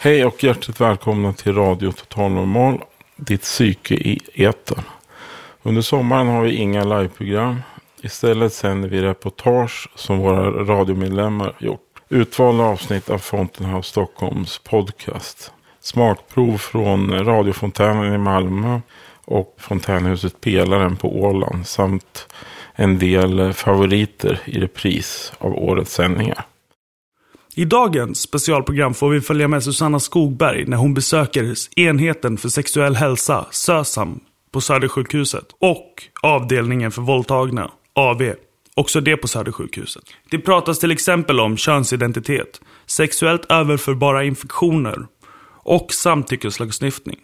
Hej och hjärtligt välkomna till Radio Total Normal, ditt psyke i etern. Under sommaren har vi inga liveprogram. Istället sänder vi reportage som våra radiomedlemmar gjort. Utvalda avsnitt av Fountainhouse Stockholms podcast. Smakprov från radiofontänen i Malmö och fontänhuset Pelaren på Åland samt en del favoriter i repris av årets sändningar. I dagens specialprogram får vi följa med Susanna Skogberg när hon besöker enheten för sexuell hälsa, SÖSAM, på Södersjukhuset och avdelningen för våldtagna, AV, också det på Södersjukhuset. Det pratas till exempel om könsidentitet, sexuellt överförbara infektioner och samtyckeslagstiftning.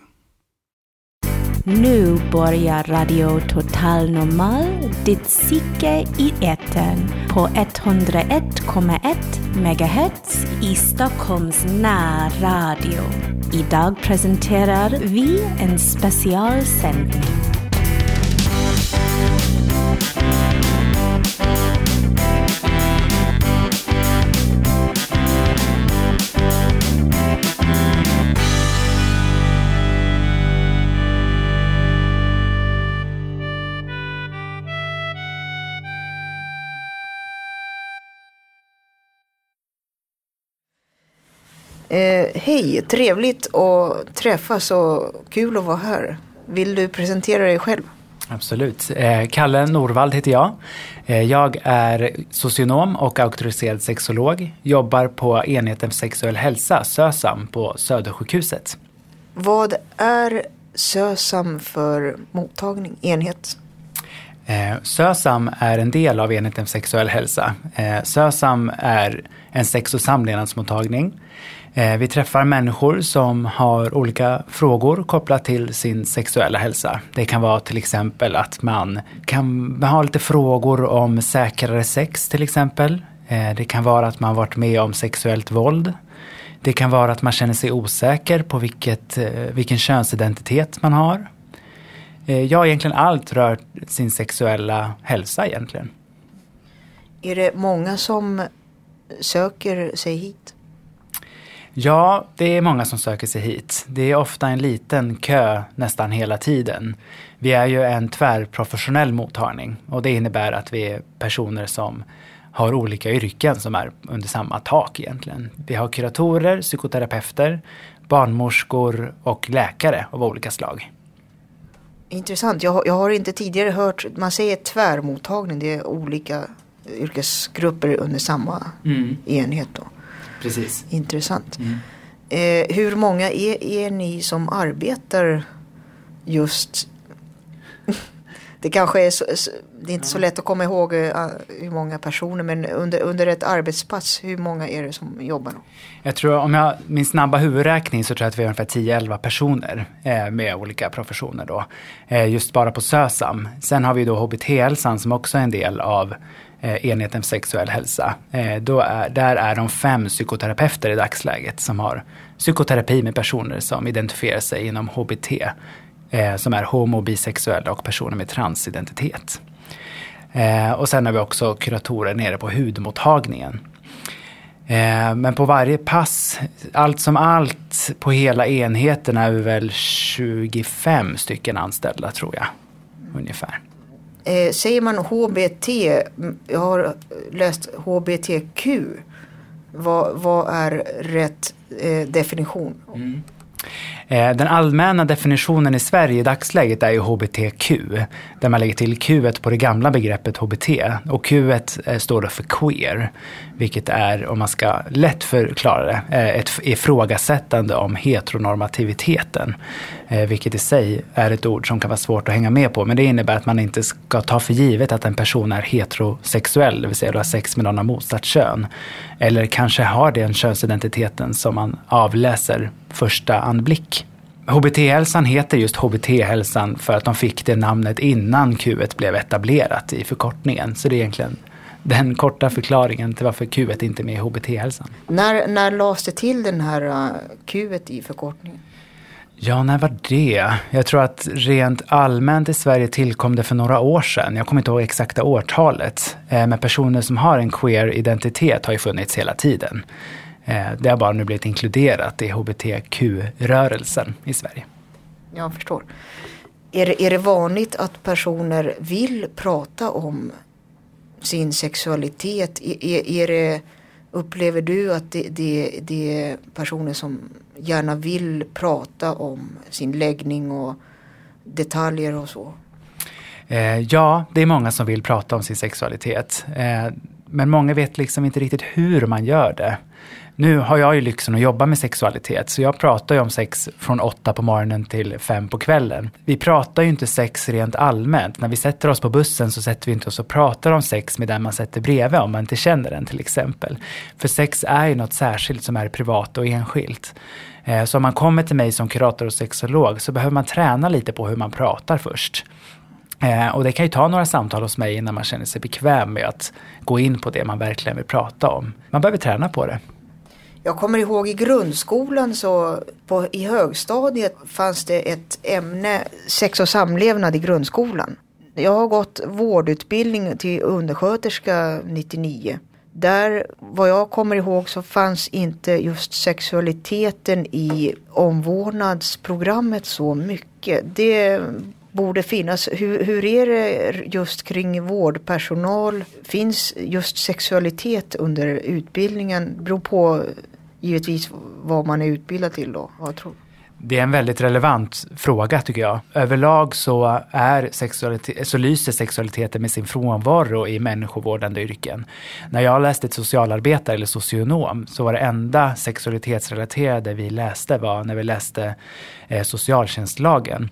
Nu börjar Radio Total Normal, ditt psyke i etern på 101,1 MHz i Stockholms närradio. Idag presenterar vi en specialsändning. Eh, Hej, trevligt att träffas och kul att vara här. Vill du presentera dig själv? Absolut. Eh, Kalle Norvald heter jag. Eh, jag är socionom och auktoriserad sexolog. Jobbar på enheten för sexuell hälsa, SÖSAM, på Södersjukhuset. Vad är SÖSAM för mottagning, enhet? Eh, SÖSAM är en del av enheten för sexuell hälsa. SÖSAM är en sex och samlevnadsmottagning. Eh, vi träffar människor som har olika frågor kopplat till sin sexuella hälsa. Det kan vara till exempel att man kan ha lite frågor om säkrare sex till exempel. Eh, det kan vara att man varit med om sexuellt våld. Det kan vara att man känner sig osäker på vilket, eh, vilken könsidentitet man har. Ja, egentligen allt rör sin sexuella hälsa egentligen. Är det många som söker sig hit? Ja, det är många som söker sig hit. Det är ofta en liten kö nästan hela tiden. Vi är ju en tvärprofessionell mottagning och det innebär att vi är personer som har olika yrken som är under samma tak egentligen. Vi har kuratorer, psykoterapeuter, barnmorskor och läkare av olika slag. Intressant. Jag, har- jag har inte tidigare hört, man säger tvärmottagning, det är olika yrkesgrupper under samma enhet. Då. Precis. Intressant. Eh, hur många är, är ni som arbetar just Det kanske är, så, det är inte så lätt att komma ihåg eh, hur många personer men under, under ett arbetspass hur många är det som jobbar? Jag tror, om jag min snabba huvudräkning så tror jag att vi har ungefär 10-11 personer eh, med olika professioner då. Eh, just bara på SÖSAM. Sen har vi då HBT-hälsan som också är en del av Eh, enheten för sexuell hälsa. Eh, då är, där är de fem psykoterapeuter i dagsläget som har psykoterapi med personer som identifierar sig inom HBT. Eh, som är homo, bisexuella och personer med transidentitet. Och sen har vi också kuratorer nere på hudmottagningen. Men på varje pass, allt som allt på hela enheten är vi väl 25 stycken anställda tror jag. Ungefär. Eh, säger man HBT, jag har läst HBTQ. Vad, vad är rätt eh, definition? Mm. Eh, den allmänna definitionen i Sverige i dagsläget är ju HBTQ. Där man lägger till Q på det gamla begreppet HBT. Och Q eh, står då för queer. Vilket är, om man ska lätt förklara det, eh, ett ifrågasättande om heteronormativiteten. Vilket i sig är ett ord som kan vara svårt att hänga med på. Men det innebär att man inte ska ta för givet att en person är heterosexuell. Det vill säga du har sex med någon av motsatt kön. Eller kanske har den könsidentiteten som man avläser första anblick. HBT-hälsan heter just HBT-hälsan för att de fick det namnet innan Q blev etablerat i förkortningen. Så det är egentligen den korta förklaringen till varför Q inte är med i HBT-hälsan. När, när lades det till den här uh, Q i förkortningen? Ja, när var det? Jag tror att rent allmänt i Sverige tillkom det för några år sedan. Jag kommer inte ihåg exakta årtalet. Eh, Men personer som har en queer identitet har ju funnits hela tiden. Eh, det har bara nu blivit inkluderat i hbtq-rörelsen i Sverige. Jag förstår. Är det, är det vanligt att personer vill prata om sin sexualitet? Är, är det, upplever du att det, det, det är personer som gärna vill prata om sin läggning och detaljer och så? Eh, ja, det är många som vill prata om sin sexualitet. Eh, men många vet liksom inte riktigt hur man gör det. Nu har jag ju lyxen att jobba med sexualitet, så jag pratar ju om sex från åtta på morgonen till fem på kvällen. Vi pratar ju inte sex rent allmänt. När vi sätter oss på bussen så sätter vi inte oss och pratar om sex med den man sätter bredvid om man inte känner den till exempel. För sex är ju något särskilt som är privat och enskilt. Eh, så om man kommer till mig som kurator och sexolog så behöver man träna lite på hur man pratar först. Eh, och det kan ju ta några samtal hos mig innan man känner sig bekväm med att gå in på det man verkligen vill prata om. Man behöver träna på det. Jag kommer ihåg i grundskolan så på, i högstadiet fanns det ett ämne sex och samlevnad i grundskolan. Jag har gått vårdutbildning till undersköterska 99. Där, vad jag kommer ihåg, så fanns inte just sexualiteten i omvårdnadsprogrammet så mycket. Det borde finnas. Hur, hur är det just kring vårdpersonal? Finns just sexualitet under utbildningen? Beror på givetvis vad man är utbildad till då. Vad tror det är en väldigt relevant fråga tycker jag. Överlag så, är sexualitet, så lyser sexualiteten med sin frånvaro i människovårdande yrken. När jag läste till socialarbetare eller socionom så var det enda sexualitetsrelaterade vi läste var när vi läste eh, socialtjänstlagen.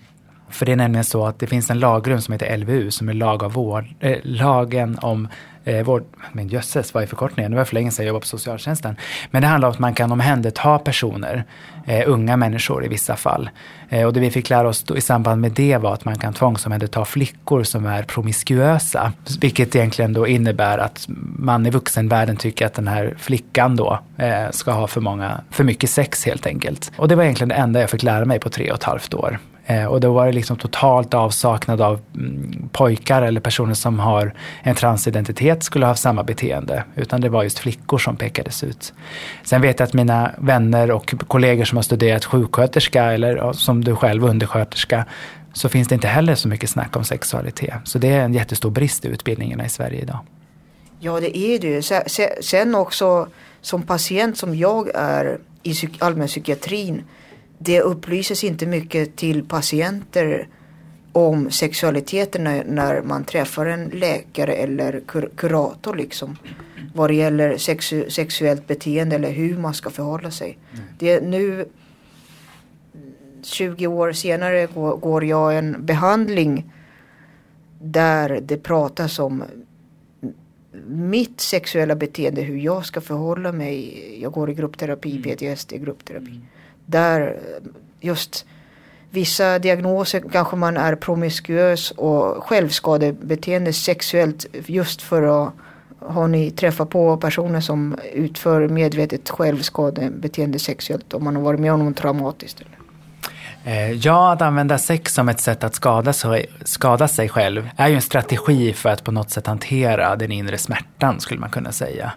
För det är nämligen så att det finns en lagrum som heter LVU som är lag av vård, äh, lagen om eh, vård, men jösses, vad är förkortningen? Det var för länge sedan jag jobbade på socialtjänsten. Men det handlar om att man kan omhänderta personer, eh, unga människor i vissa fall. Eh, och det vi fick lära oss då, i samband med det var att man kan tvångsomhänderta flickor som är promiskuösa. Vilket egentligen då innebär att man i vuxenvärlden tycker att den här flickan då eh, ska ha för, många, för mycket sex helt enkelt. Och det var egentligen det enda jag fick lära mig på tre och ett halvt år. Eh, och då var det liksom totalt avsaknad av mm, pojkar eller personer som har en transidentitet skulle ha samma beteende. Utan det var just flickor som pekades ut. Sen vet jag att mina vänner och kollegor som har studerat sjuksköterska eller som du själv undersköterska så finns det inte heller så mycket snack om sexualitet. Så det är en jättestor brist i utbildningarna i Sverige idag. Ja det är det. ju. Sen också som patient som jag är i allmänpsykiatrin det upplyses inte mycket till patienter om sexualiteten när, när man träffar en läkare eller kur kurator liksom. Vad det gäller sexu sexuellt beteende eller hur man ska förhålla sig. Mm. Det är nu 20 år senare går, går jag en behandling där det pratas om mitt sexuella beteende, hur jag ska förhålla mig. Jag går i gruppterapi, mm. PTSD-gruppterapi. Där eh, just vissa diagnoser kanske man är promiskuös och självskadebeteende sexuellt just för att har ni träffat på personer som utför medvetet självskadebeteende sexuellt om man har varit med om något traumatiskt? Eller? Eh, ja, att använda sex som ett sätt att skada sig, skada sig själv är ju en strategi för att på något sätt hantera den inre smärtan skulle man kunna säga.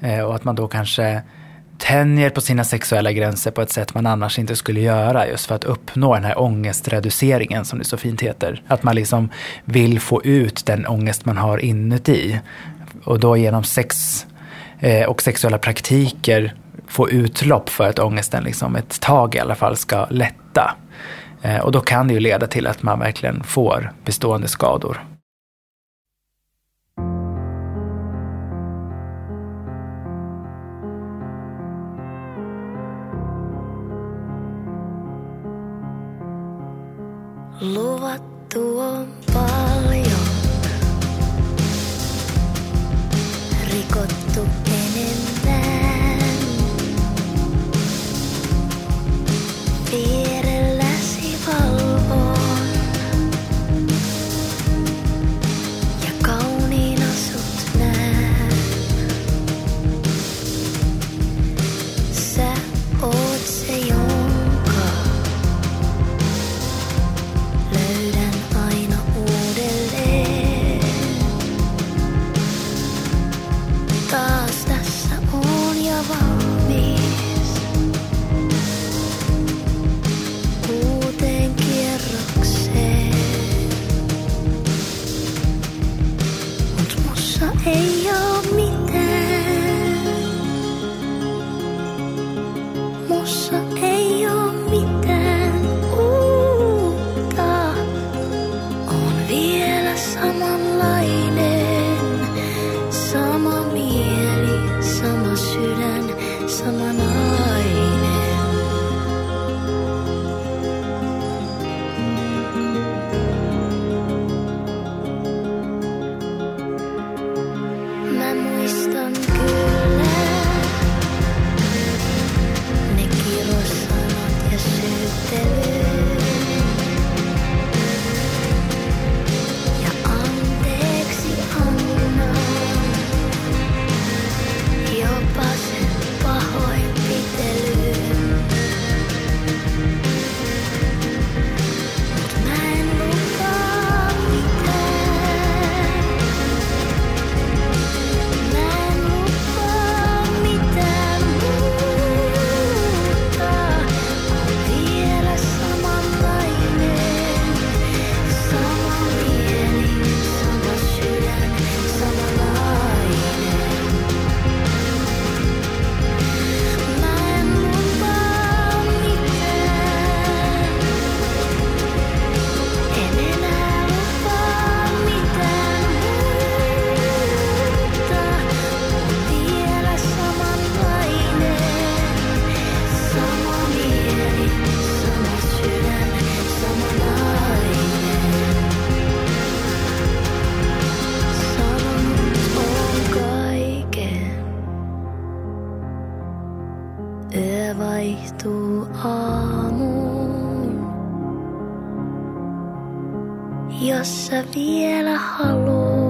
Eh, och att man då kanske tänjer på sina sexuella gränser på ett sätt man annars inte skulle göra just för att uppnå den här ångestreduceringen som det så fint heter. Att man liksom vill få ut den ångest man har inuti. Och då genom sex eh, och sexuella praktiker få utlopp för att ångesten liksom ett tag i alla fall ska lätta. Eh, och då kan det ju leda till att man verkligen får bestående skador. Hey. Dia 路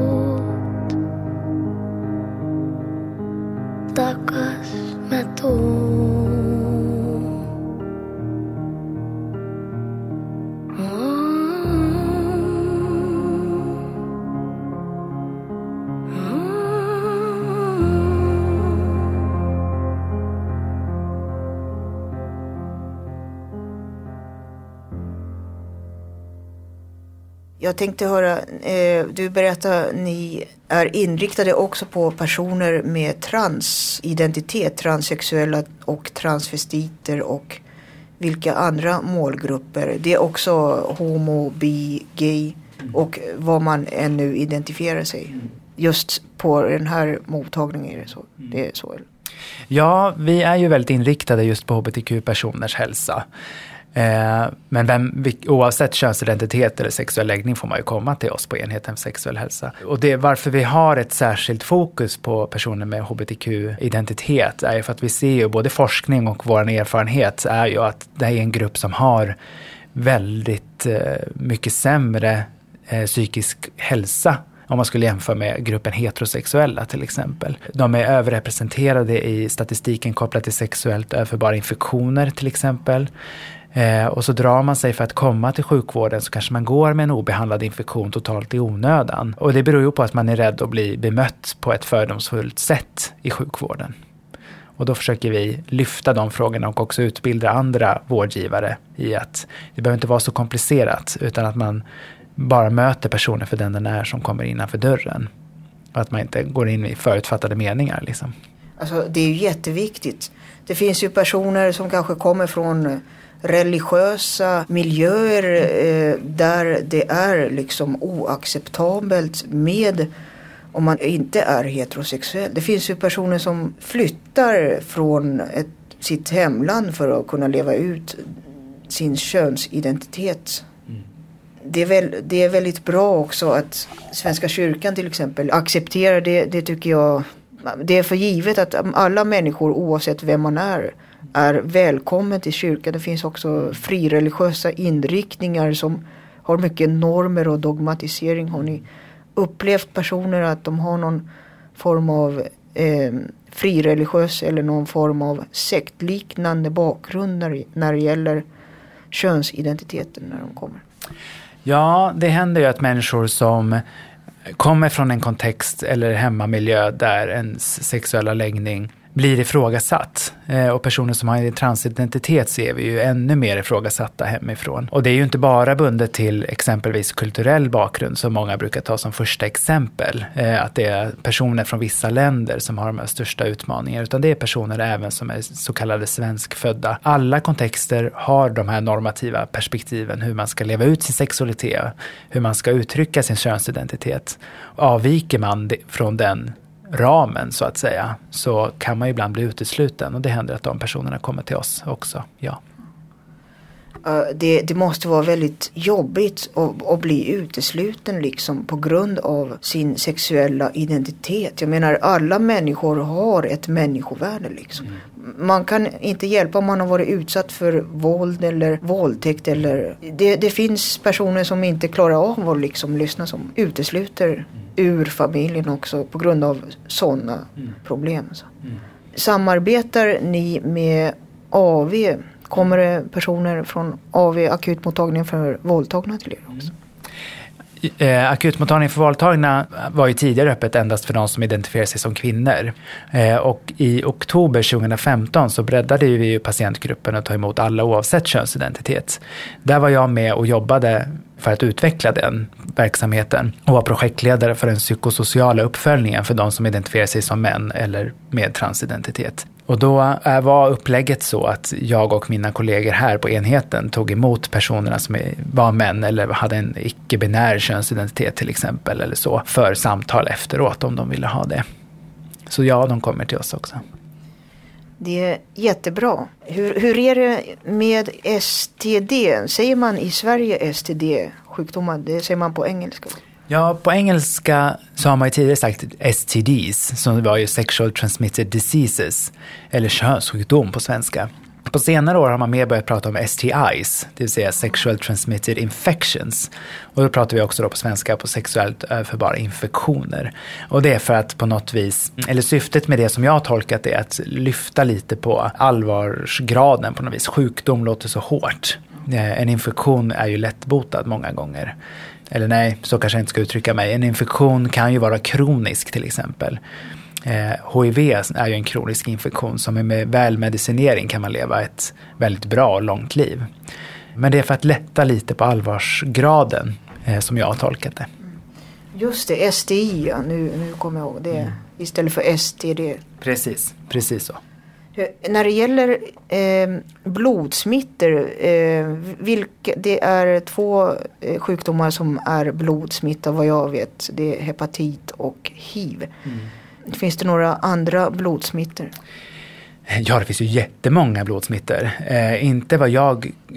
Jag tänkte höra, eh, du berättar ni är inriktade också på personer med transidentitet, transsexuella och transvestiter och vilka andra målgrupper. Det är också homo, bi, gay och vad man ännu identifierar sig. Just på den här mottagningen är det så. Det är så. Ja, vi är ju väldigt inriktade just på hbtq-personers hälsa. Eh, men vem, oavsett könsidentitet eller sexuell läggning får man ju komma till oss på enheten för sexuell hälsa. Och det är varför vi har ett särskilt fokus på personer med hbtq-identitet är ju för att vi ser ju både forskning och vår erfarenhet är ju att det här är en grupp som har väldigt eh, mycket sämre eh, psykisk hälsa om man skulle jämföra med gruppen heterosexuella till exempel. De är överrepresenterade i statistiken kopplat till sexuellt överförbara infektioner till exempel. Eh, och så drar man sig för att komma till sjukvården så kanske man går med en obehandlad infektion totalt i onödan. Och det beror ju på att man är rädd att bli bemött på ett fördomsfullt sätt i sjukvården. Och då försöker vi lyfta de frågorna och också utbilda andra vårdgivare i att det behöver inte vara så komplicerat utan att man bara möter personen för den den är som kommer innanför dörren. Och att man inte går in i förutfattade meningar liksom. Alltså, det är ju jätteviktigt. Det finns ju personer som kanske kommer från religiösa miljöer eh, där det är liksom oacceptabelt med om man inte är heterosexuell. Det finns ju personer som flyttar från ett, sitt hemland för att kunna leva ut sin könsidentitet. Det är, väl, det är väldigt bra också att Svenska kyrkan till exempel accepterar det. Det tycker jag. Det är för givet att alla människor oavsett vem man är är välkommen till kyrkan. Det finns också frireligiösa inriktningar som har mycket normer och dogmatisering. Har ni upplevt personer att de har någon form av eh, frireligiös eller någon form av sektliknande bakgrund när, när det gäller könsidentiteten när de kommer? Ja, det händer ju att människor som kommer från en kontext eller hemmamiljö där ens sexuella läggning blir ifrågasatt. Eh, och personer som har en transidentitet ser vi ju ännu mer ifrågasatta hemifrån. Och det är ju inte bara bundet till exempelvis kulturell bakgrund som många brukar ta som första exempel. Eh, att det är personer från vissa länder som har de här största utmaningarna. Utan det är personer även som är så kallade svenskfödda. Alla kontexter har de här normativa perspektiven. Hur man ska leva ut sin sexualitet. Hur man ska uttrycka sin könsidentitet. Avviker man från den ramen så att säga så kan man ibland bli utesluten och det händer att de personerna kommer till oss också. Ja. Det, det måste vara väldigt jobbigt att, att bli utesluten liksom på grund av sin sexuella identitet. Jag menar alla människor har ett människovärde liksom. Man kan inte hjälpa om man har varit utsatt för våld eller våldtäkt eller det, det finns personer som inte klarar av att liksom lyssna som utesluter ur familjen också på grund av sådana problem. Så. Samarbetar ni med AV? Kommer det personer från AV akutmottagningen för våldtagna till er också? Eh, akutmottagningen för våldtagna var ju tidigare öppet endast för de som identifierar sig som kvinnor. Eh, och i oktober 2015 så breddade ju vi ju patientgruppen att ta emot alla oavsett könsidentitet. Där var jag med och jobbade för att utveckla den verksamheten och var projektledare för den psykosociala uppföljningen för de som identifierar sig som män eller med transidentitet. Och då äh, var upplägget så att jag och mina kollegor här på enheten tog emot personerna som var män eller hade en icke-binär könsidentitet till exempel eller så för samtal efteråt om de ville ha det. Så ja, de kommer till oss också. Det är jättebra. Hur, hur är det med STD? Säger man i Sverige STD-sjukdomar? Det säger man på engelska. Ja, på engelska så har man ju tidigare sagt STDs, som var ju sexual transmitted diseases, eller könssjukdom på svenska. På senare år har man mer börjat prata om STIs, det vill säga sexual transmitted infections. Och då pratar vi också då på svenska på sexuellt överförbara infektioner. Och det är för att på något vis, eller syftet med det som jag har tolkat det är att lyfta lite på allvarsgraden på något vis. Sjukdom låter så hårt. Eh, en infektion är ju lättbotad många gånger. Eller nej, så kanske jag inte ska uttrycka mig. En infektion kan ju vara kronisk till exempel. Eh, HIV är ju en kronisk infektion som med väl medicinering kan man leva ett väldigt bra och långt liv. Men det är för att lätta lite på allvarsgraden eh, som jag har tolkat det. Just det, STI ja, nu, nu kommer jag ihåg det. Istället för STD. Precis, precis så. När det gäller eh, blodsmittor, eh, vilka, det är två eh, sjukdomar som är blodsmitta vad jag vet. Det är hepatit och hiv. Finns det några andra blodsmittor? Ja, det finns ju jättemånga blodsmittor. Eh, inte vad jag eh,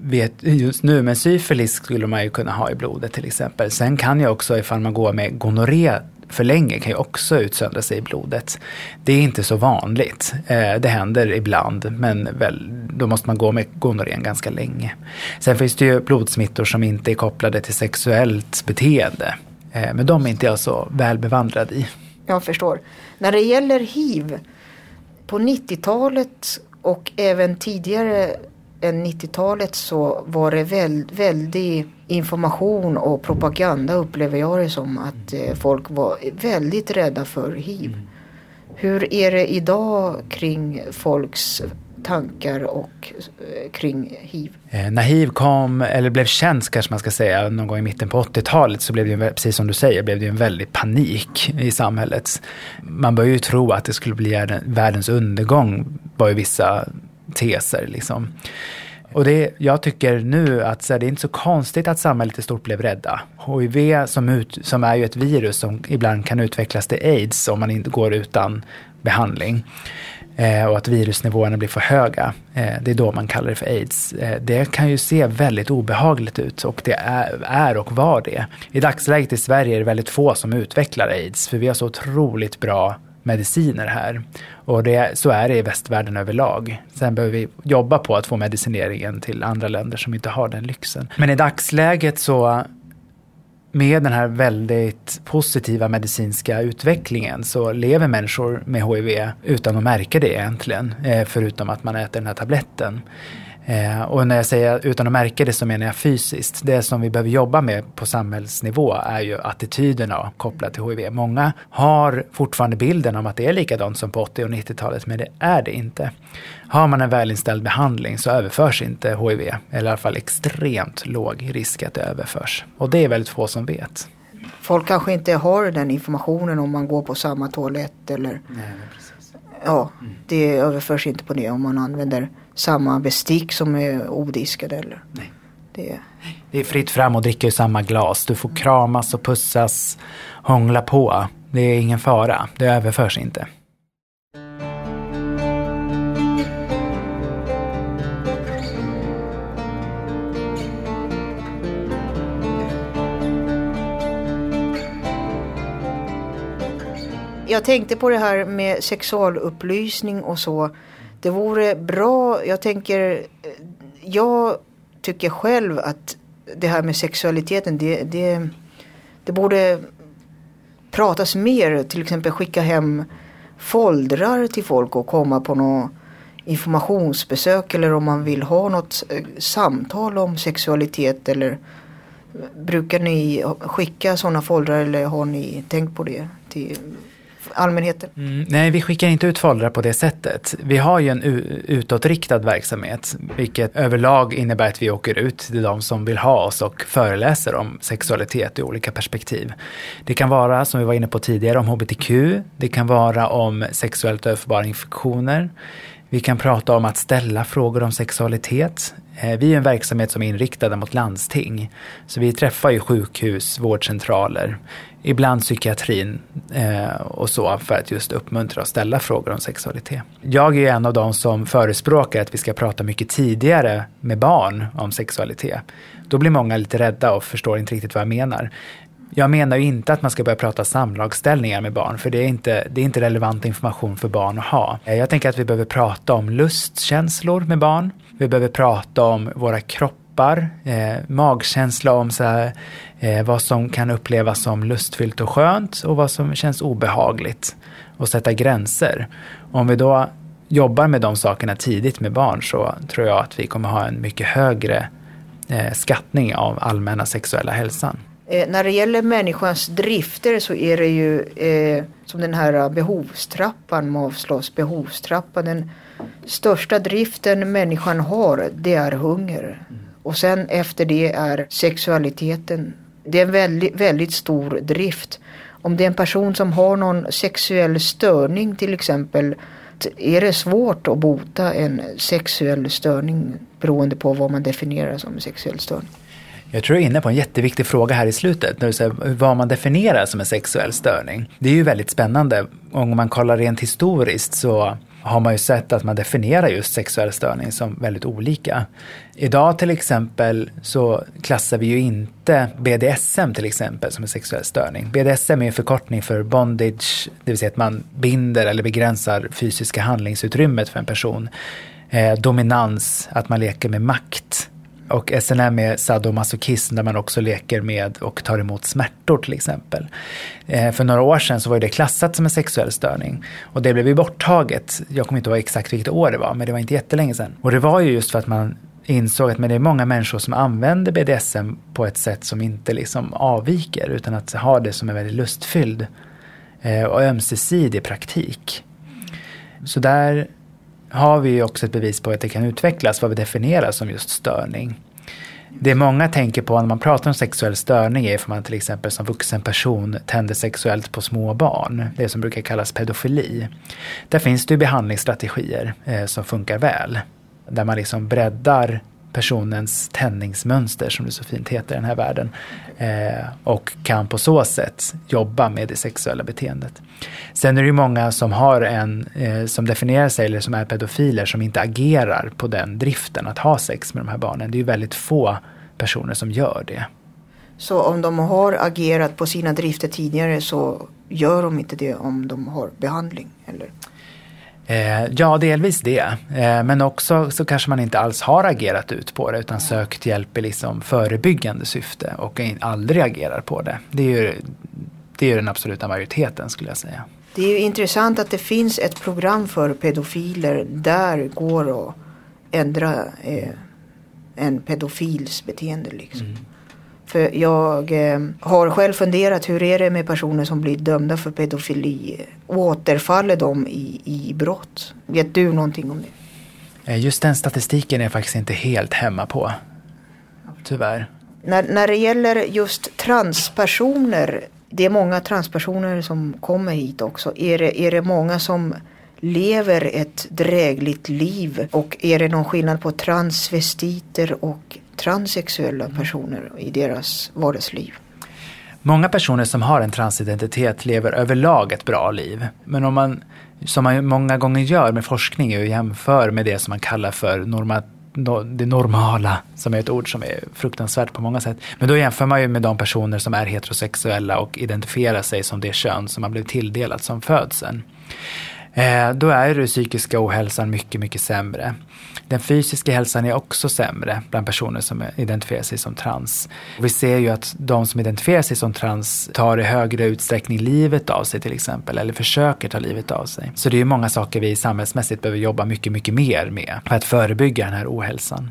vet just nu, men syfilis skulle man ju kunna ha i blodet till exempel. Sen kan ju också, ifall man går med gonorré för länge, kan ju också utsöndra sig i blodet. Det är inte så vanligt. Eh, det händer ibland, men väl, då måste man gå med gonorrén ganska länge. Sen finns det ju blodsmittor som inte är kopplade till sexuellt beteende. Eh, men de är inte jag så väl bevandrad i. Jag förstår. När det gäller hiv, på 90-talet och även tidigare 90-talet så var det väl, väldig information och propaganda upplever jag det som att eh, folk var väldigt rädda för hiv. Hur är det idag kring folks tankar och eh, kring hiv? Eh, när hiv kom, eller blev känt kanske man ska säga, någon gång i mitten på 80-talet så blev det precis som du säger, blev det en väldig panik i samhället. Man började ju tro att det skulle bli världen- världens undergång, var ju vissa teser liksom. Och det, jag tycker nu att så här, det är inte så konstigt att samhället i stort blev rädda. HIV som, ut, som är ju ett virus som ibland kan utvecklas till aids om man inte går utan behandling. Eh, och att virusnivåerna blir för höga. Eh, det är då man kallar det för aids. Eh, det kan ju se väldigt obehagligt ut och det är, är och var det. I dagsläget i Sverige är det väldigt få som utvecklar aids för vi har så otroligt bra mediciner här. Och det, så är det i västvärlden överlag. Sen behöver vi jobba på att få medicineringen till andra länder som inte har den lyxen. Men i dagsläget så med den här väldigt positiva medicinska utvecklingen så lever människor med HIV utan att märka det egentligen. Eh, förutom att man äter den här tabletten. Eh, och när jag säger utan att märka det så menar jag fysiskt. Det som vi behöver jobba med på samhällsnivå är ju attityderna kopplat till HIV. Många har fortfarande bilden om att det är likadant som på 80 och 90-talet, men det är det inte. Har man en välinställd behandling så överförs inte HIV, eller i alla fall extremt låg risk att det överförs. Och det är väldigt få som vet. Folk kanske inte har den informationen om man går på samma toalett eller Ja, det överförs inte på det om man använder samma bestick som är odiskade eller. Nej. Det, Det är fritt fram att dricka ur samma glas. Du får kramas och pussas, hångla på. Det är ingen fara. Det överförs inte. Jag tänkte på det här med sexualupplysning och så. Det vore bra, jag tänker, jag tycker själv att det här med sexualiteten, det, det, det borde pratas mer. Till exempel skicka hem foldrar till folk och komma på något informationsbesök eller om man vill ha något eh, samtal om sexualitet eller brukar ni skicka sådana foldrar eller har ni tänkt på det till allmänheten? Mm, nej, vi skickar inte ut foldrar på det sättet. Vi har ju en utåtriktad verksamhet, vilket överlag innebär att vi åker ut till de som vill ha oss och föreläser om sexualitet i olika perspektiv. Det kan vara, som vi var inne på tidigare, om hbtq. Det kan vara om sexuellt överförbara infektioner. Vi kan prata om att ställa frågor om sexualitet. Eh, vi är en verksamhet som är inriktad mot landsting. Så vi träffar ju sjukhus, vårdcentraler, ibland psykiatrin eh, och så för att just uppmuntra och ställa frågor om sexualitet. Jag är en av de som förespråkar att vi ska prata mycket tidigare med barn om sexualitet. Då blir många lite rädda och förstår inte riktigt vad jag menar. Jag menar ju inte att man ska börja prata samlagsställningar med barn, för det är, inte, det är inte relevant information för barn att ha. Eh, jag tänker att vi behöver prata om lustkänslor med barn. Vi behöver prata om våra kroppar, eh, magkänsla om så här, eh, vad som kan upplevas som lustfyllt och skönt och vad som känns obehagligt. Och sätta gränser. Om vi då jobbar med de sakerna tidigt med barn så tror jag att vi kommer ha en mycket högre eh, skattning av allmänna sexuella hälsan. Eh, när det gäller människans drifter så är det ju eh, som den här behovstrappan, Maslows behovstrappa. Den största driften människan har det är hunger. Och sen efter det är sexualiteten. Det är en väldigt, väldigt stor drift. Om det är en person som har någon sexuell störning till exempel är det svårt att bota en sexuell störning beroende på vad man definierar som sexuell störning. Jag tror du är inne på en jätteviktig fråga här i slutet, när du säger vad man definierar som en sexuell störning. Det är ju väldigt spännande. Om man kollar rent historiskt så har man ju sett att man definierar just sexuell störning som väldigt olika. Idag till exempel så klassar vi ju inte BDSM till exempel som en sexuell störning. BDSM är en förkortning för bondage, det vill säga att man binder eller begränsar fysiska handlingsutrymmet för en person. Eh, dominans, att man leker med makt. Och SNM är sadomasochism där man också leker med och tar emot smärtor till exempel. Eh, för några år sedan så var det klassat som en sexuell störning. Och det blev ju borttaget. Jag kommer inte ihåg exakt vilket år det var, men det var inte jättelänge sedan. Och det var ju just för att man insåg att men det är många människor som använder BDSM på ett sätt som inte liksom avviker utan att ha det som en väldigt lustfylld eh, och ömsesidig praktik. Så där har vi ju också ett bevis på att det kan utvecklas vad vi definierar som just störning. Det många tänker på när man pratar om sexuell störning är för man till exempel som vuxen person tänder sexuellt på små barn. Det som brukar kallas pedofili. Där finns det ju behandlingsstrategier eh, som funkar väl. Där man liksom breddar personens tändningsmönster som det så fint heter i den här världen. Eh, och kan på så sätt jobba med det sexuella beteendet. Sen är det ju många som har en, eh, som definierar sig eller som är pedofiler som inte agerar på den driften att ha sex med de här barnen. Det är ju väldigt få personer som gör det. Så om de har agerat på sina drifter tidigare så gör de inte det om de har behandling? Eller? Eh, ja, delvis det. Eh, men också så kanske man inte alls har agerat ut på det utan sökt hjälp i liksom förebyggande syfte och in- aldrig agerar på det. Det är ju det är ju den absoluta majoriteten skulle jag säga. Det är ju intressant att det finns ett program för pedofiler där går att ändra eh, en pedofils beteende. Liksom. För jag eh, har själv funderat hur är det med personer som blir dömda för pedofili? Återfaller de i, i brott? Vet du någonting om det? Eh, just den statistiken är jag faktiskt inte helt hemma på. Tyvärr. När, när det gäller just transpersoner, det är många transpersoner som kommer hit också. Är det, är det många som lever ett drägligt liv? Och är det någon skillnad på transvestiter och transsexuella personer i deras vardagsliv? Många personer som har en transidentitet lever överlag ett bra liv. Men om man, som man många gånger gör med forskning, är jämför med det som man kallar för norma, no, det normala, som är ett ord som är fruktansvärt på många sätt. Men då jämför man ju med de personer som är heterosexuella och identifierar sig som det kön som man blev tilldelat som födseln. Eh, då är den psykiska ohälsan mycket, mycket sämre. Den fysiska hälsan är också sämre bland personer som identifierar sig som trans. Vi ser ju att de som identifierar sig som trans tar i högre utsträckning livet av sig till exempel, eller försöker ta livet av sig. Så det är många saker vi samhällsmässigt behöver jobba mycket, mycket mer med för att förebygga den här ohälsan.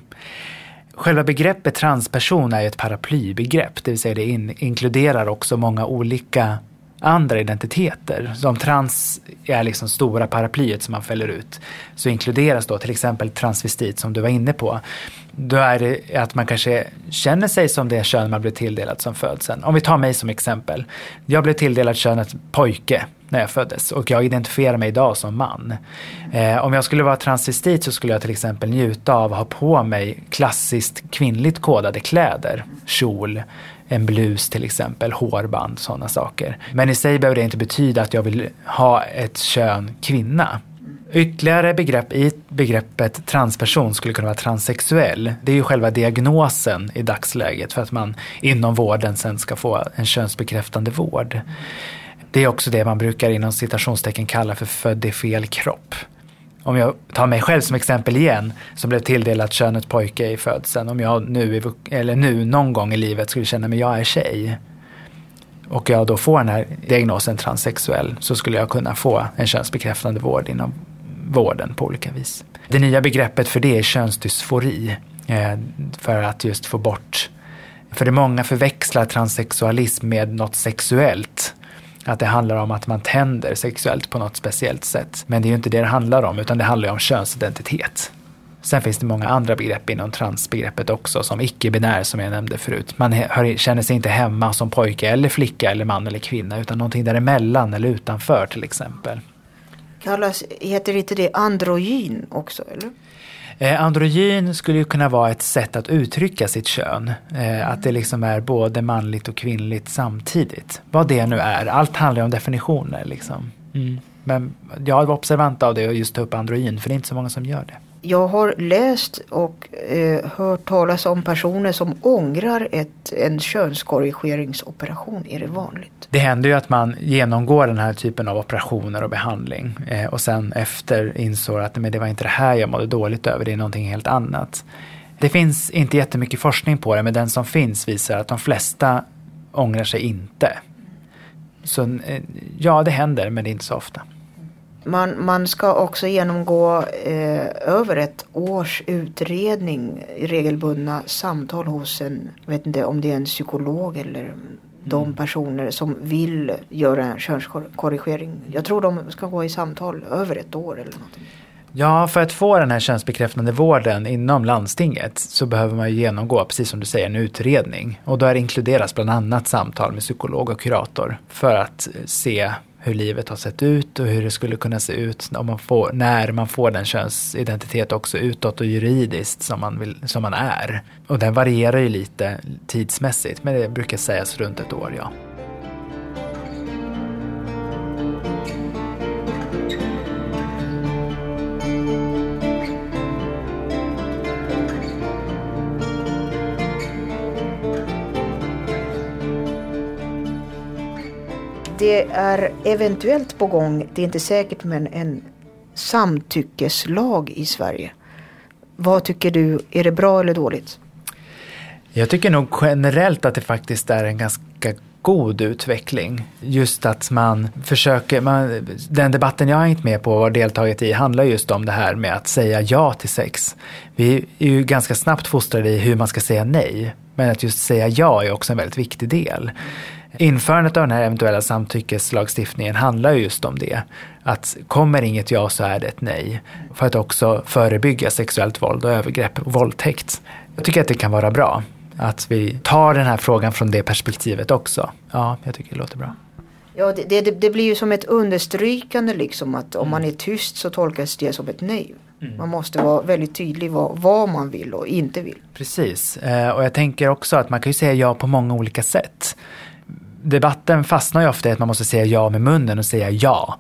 Själva begreppet transperson är ju ett paraplybegrepp, det vill säga det in, inkluderar också många olika andra identiteter. Om trans är liksom stora paraplyet som man fäller ut. Så inkluderas då till exempel transvestit som du var inne på. Då är det att man kanske känner sig som det kön man blev tilldelad som födseln. Om vi tar mig som exempel. Jag blev tilldelad könet pojke när jag föddes och jag identifierar mig idag som man. Eh, om jag skulle vara transvestit så skulle jag till exempel njuta av att ha på mig klassiskt kvinnligt kodade kläder. Kjol, en blus till exempel, hårband, sådana saker. Men i sig behöver det inte betyda att jag vill ha ett kön kvinna. Ytterligare begrepp i begreppet transperson skulle kunna vara transsexuell. Det är ju själva diagnosen i dagsläget för att man inom vården sen ska få en könsbekräftande vård. Det är också det man brukar inom citationstecken kalla för född i fel kropp. Om jag tar mig själv som exempel igen, som blev tilldelat könet pojke i födseln. Om jag nu, eller nu någon gång i livet skulle känna mig jag är tjej och jag då får den här diagnosen transsexuell så skulle jag kunna få en könsbekräftande vård inom vården på olika vis. Det nya begreppet för det är könsdysfori. Eh, för att just få bort, för det många förväxlar transsexualism med något sexuellt. Att det handlar om att man tänder sexuellt på något speciellt sätt. Men det är ju inte det det handlar om, utan det handlar ju om könsidentitet. Sen finns det många andra begrepp inom transbegreppet också, som icke-binär som jag nämnde förut. Man hör, känner sig inte hemma som pojke eller flicka eller man eller kvinna, utan någonting däremellan eller utanför till exempel. Kallas, heter inte det androgyn också? Eller? Eh, androgyn skulle ju kunna vara ett sätt att uttrycka sitt kön. Eh, att det liksom är både manligt och kvinnligt samtidigt. Vad det nu är. Allt handlar ju om definitioner liksom. Mm. Men jag var observant av det och just ta upp androgyn, för det är inte så många som gör det. Jag har läst och eh, hört talas om personer som ångrar ett, en könskorrigeringsoperation. Är det vanligt? Det händer ju att man genomgår den här typen av operationer och behandling eh, och sen efter insåg att men det var inte det här jag mådde dåligt över, det är någonting helt annat. Det finns inte jättemycket forskning på det, men den som finns visar att de flesta ångrar sig inte. Så eh, ja, det händer, men det är inte så ofta. Man, man ska också genomgå eh, över ett års utredning, regelbundna samtal hos en, jag vet inte om det är en psykolog eller de personer som vill göra en könskorrigering. Jag tror de ska gå i samtal över ett år eller någonting. Ja, för att få den här könsbekräftande vården inom landstinget så behöver man ju genomgå, precis som du säger, en utredning. Och där inkluderas bland annat samtal med psykolog och kurator för att se hur livet har sett ut och hur det skulle kunna se ut om man får, när man får den könsidentitet också utåt och juridiskt som man, vill, som man är. Och den varierar ju lite tidsmässigt, men det brukar sägas runt ett år, ja. Det är eventuellt på gång, det är inte säkert, men en samtyckeslag i Sverige. Vad tycker du, är det bra eller dåligt? Jag tycker nog generellt att det faktiskt är en ganska god utveckling. Just att man försöker, man, den debatten jag har hängt med på och deltagit i handlar just om det här med att säga ja till sex. Vi är ju ganska snabbt fostrade i hur man ska säga nej. Men att just säga ja är också en väldigt viktig del. Införandet av den här eventuella samtyckeslagstiftningen handlar ju just om det. Att kommer inget ja så är det ett nej. För att också förebygga sexuellt våld och övergrepp och våldtäkt. Jag tycker att det kan vara bra. Att vi tar den här frågan från det perspektivet också. Ja, jag tycker det låter bra. Ja, det, det, det blir ju som ett understrykande liksom att om man är tyst så tolkas det som ett nej. Man måste vara väldigt tydlig vad, vad man vill och inte vill. Precis, Eh, och jag tänker också att man kan ju säga ja på många olika sätt. Debatten fastnar ju ofta i att man måste säga ja med munnen och säga ja.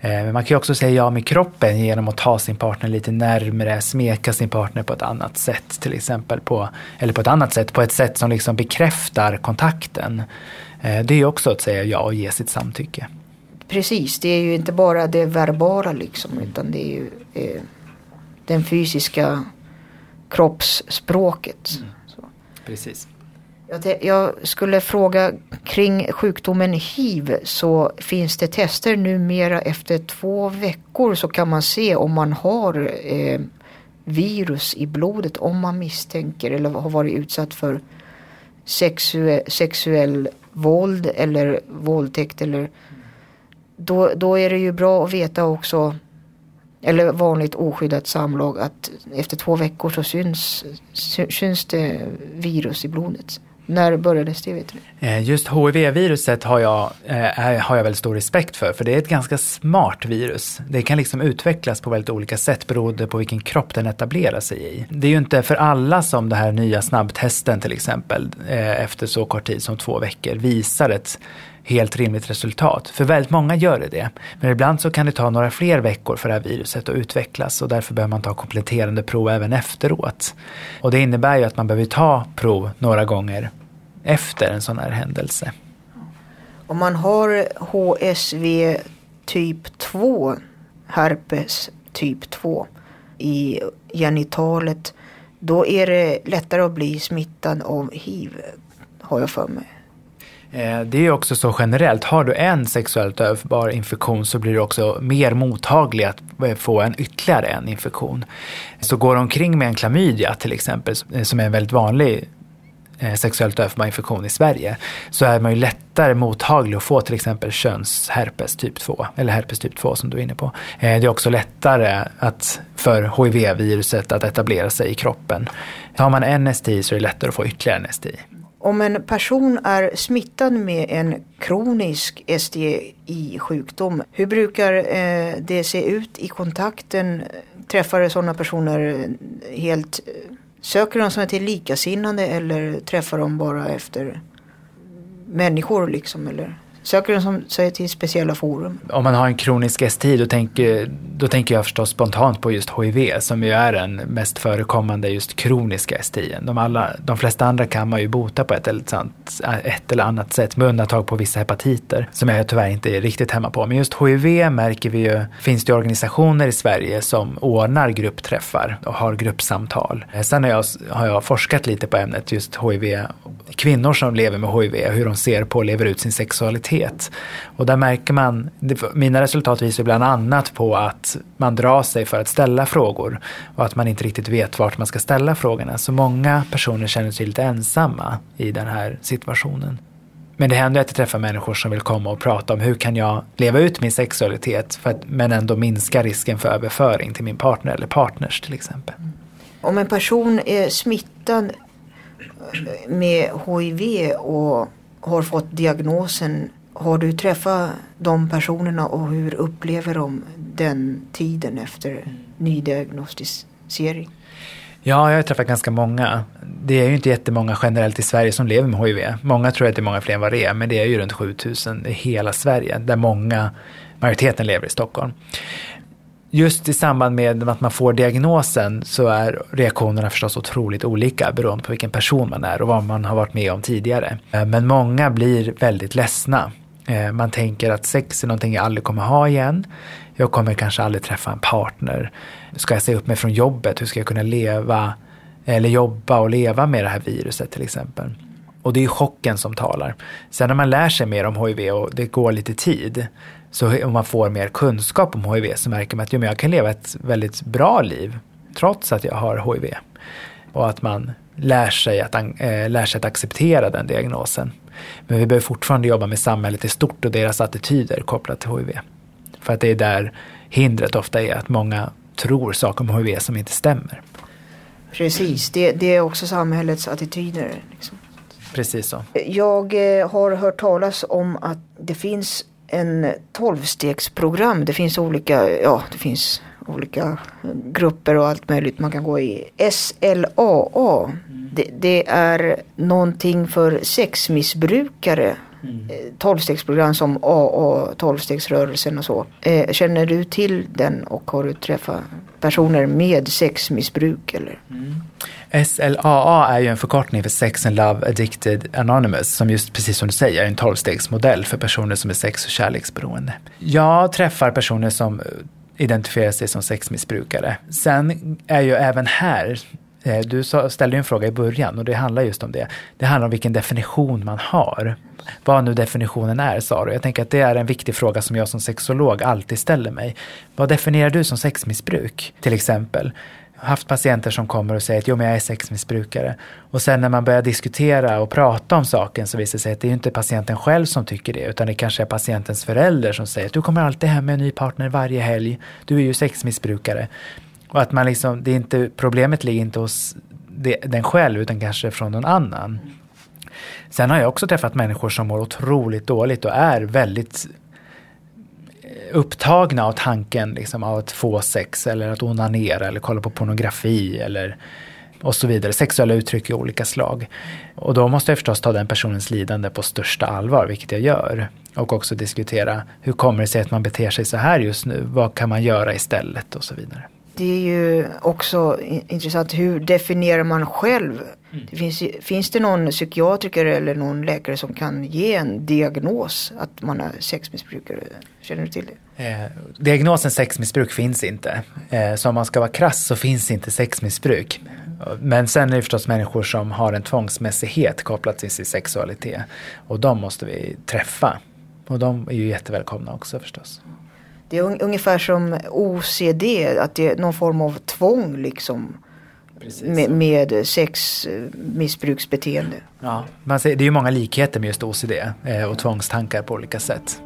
Eh, Men man kan ju också säga ja med kroppen genom att ta sin partner lite närmre, smeka sin partner på ett annat sätt till exempel. På, eller på ett annat sätt, på ett sätt som liksom bekräftar kontakten. Eh, Det är ju också att säga ja och ge sitt samtycke. Precis, det är ju inte bara det verbala liksom utan det är ju eh, den fysiska kroppsspråket. Så. Precis. Jag, jag skulle fråga kring sjukdomen hiv så finns det tester numera efter två veckor så kan man se om man har eh, virus i blodet om man misstänker eller har varit utsatt för sexue- sexuell våld eller våldtäkt eller då, då är det ju bra att veta också eller vanligt oskyddat samlag att efter två veckor så syns, syns det virus i blodet. När började det vet du? Eh, just HIV-viruset har jag, eh, har jag väldigt stor respekt för, för det är ett ganska smart virus. Det kan liksom utvecklas på väldigt olika sätt beroende på vilken kropp den etablerar sig i. Det är ju inte för alla som det här nya snabbtesten till exempel, eh, efter så kort tid som två veckor, visar ett helt rimligt resultat. För väldigt många gör det det. Men ibland så kan det ta några fler veckor för det här viruset att utvecklas och därför behöver man ta kompletterande prov även efteråt. Och det innebär ju att man behöver ta prov några gånger efter en sån här händelse. Om man har HSV typ 2, herpes typ 2 i genitalet, då är det lättare att bli smittad av hiv, har jag för mig. Eh, det är också så generellt, har du en sexuellt överförbar infektion så blir du också mer mottaglig att eh, få en ytterligare en infektion. Så går du omkring med en klamydia till exempel, eh, som är en väldigt vanlig sexuellt överförbar infektion i Sverige, så är man ju lättare mottaglig att få till exempel könsherpes typ 2, eller herpes typ 2 som du är inne på. Det är också lättare att, för HIV-viruset att etablera sig i kroppen. Har man en STI så är det lättare att få ytterligare en STI. Om en person är smittad med en kronisk SDI-sjukdom, hur brukar eh, det se ut i kontakten? Träffar sådana personer eh, helt, eh, söker de sig till likasinnande eller träffar de bara efter människor liksom? Eller söker du som- sig till speciella forum? Om man har en kronisk STI då tänker, då tänker jag förstås spontant på just HIV som ju är den mest förekommande just kroniska STI. De, alla, de flesta andra kan man ju bota på ett eller, sant, ett eller annat sätt med undantag på vissa hepatiter som jag tyvärr inte är riktigt hemma på. Men just HIV märker vi ju, finns det organisationer i Sverige som ordnar gruppträffar och har gruppsamtal. Sen har jag, har jag forskat lite på ämnet just HIV, kvinnor som lever med HIV, hur de ser på och lever ut sin sexualitet. Och där märker man, mina resultat visar bland annat på att man drar sig för att ställa frågor och att man inte riktigt vet vart man ska ställa frågorna. Så många personer känner sig lite ensamma i den här situationen. Men det händer att jag träffar människor som vill komma och prata om hur kan jag leva ut min sexualitet för att, men ändå minska risken för överföring till min partner eller partners till exempel. Om en person är smittad med HIV och har fått diagnosen, har du träffat de personerna och hur upplever de den tiden efter nydiagnostisering? Ja, jag har träffat ganska många. Det är ju inte jättemånga generellt i Sverige som lever med HIV. Många tror att det är många fler än vad det är, men det är ju runt 7000 i hela Sverige, där många, majoriteten lever i Stockholm. Just i samband med att man får diagnosen så är reaktionerna förstås otroligt olika beroende på vilken person man är och vad man har varit med om tidigare. Eh, men många blir väldigt ledsna. Eh, man tänker att sex är någonting jag aldrig kommer ha igen. Jag kommer kanske aldrig träffa en partner. Ska jag säga upp mig från jobbet? Hur ska jag kunna leva eller jobba och leva med det här viruset till exempel? Och det är chocken som talar. Sen när man lär sig mer om HIV och det går lite tid, så om man får mer kunskap om HIV så märker man att jo, men jag kan leva ett väldigt bra liv trots att jag har HIV. Och att man lär sig att, äh, lär sig att acceptera den diagnosen. Men vi behöver fortfarande jobba med samhället i stort och deras attityder kopplat till HIV. För att det är där hindret ofta är, att många tror saker om HIV som inte stämmer. Precis, det, det är också samhällets attityder. Liksom. Precis så. Jag eh, har hört talas om att det finns en tolvstegsprogram. Det finns olika, ja det finns olika grupper och allt möjligt man kan gå i. SLAA, det, det är någonting för sexmissbrukare. Eh, Tolvstegsprogram som AA, tolvstegsrörelsen och så. Eh, Känner du till den och har du träffat personer med sexmissbruk eller? SLAA är ju en förkortning för Sex and Love Addicted Anonymous som just precis som du säger är en tolvstegsmodell för personer som är sex och kärleksberoende. Jag träffar personer som eh, identifierar sig som sexmissbrukare. Sen är ju även här eh, du ställde ju en fråga i början och det handlar just om det. Det handlar om vilken definition man har. Vad nu definitionen är, sa du. Jag tänker att det är en viktig fråga som jag som sexolog alltid ställer mig. Vad definierar du som sexmissbruk, till exempel? Haft patienter som kommer och säger att jo, men jag är sexmissbrukare. Och sen när man börjar diskutera och prata om saken så visar det sig att det är inte patienten själv som tycker det, utan det kanske är patientens förälder som säger att du kommer alltid hem med en ny partner varje helg. Du är ju sexmissbrukare. Och att man liksom, det är inte, problemet ligger inte hos det, den själv, utan kanske från någon annan. Sen har jag också träffat människor som mår otroligt dåligt och är väldigt upptagna av tanken liksom, av att få sex eller att onanera eller kolla på pornografi eller och så vidare. Sexuella uttryck i olika slag. Och då måste jag förstås ta den personens lidande på största allvar, vilket jag gör. Och också diskutera hur kommer det sig att man beter sig så här just nu? Vad kan man göra istället och så vidare. Det är ju också in- intressant, hur definierar man själv? Det finns, finns det någon psykiatriker eller någon läkare som kan ge en diagnos att man är sexmissbrukare? Känner du till det? Eh, diagnosen sexmissbruk finns inte. Eh, så om man ska vara krass så finns inte sexmissbruk. Men sen är det förstås människor som har en tvångsmässighet kopplat till sin sexualitet. Och de måste vi träffa. Och de är ju jättevälkomna också förstås. Det är un- ungefär som OCD, att det är någon form av tvång liksom. Med, med sexmissbruksbeteende. Ja, man ser, det är ju många likheter med just OCD eh, och tvångstankar på olika sätt.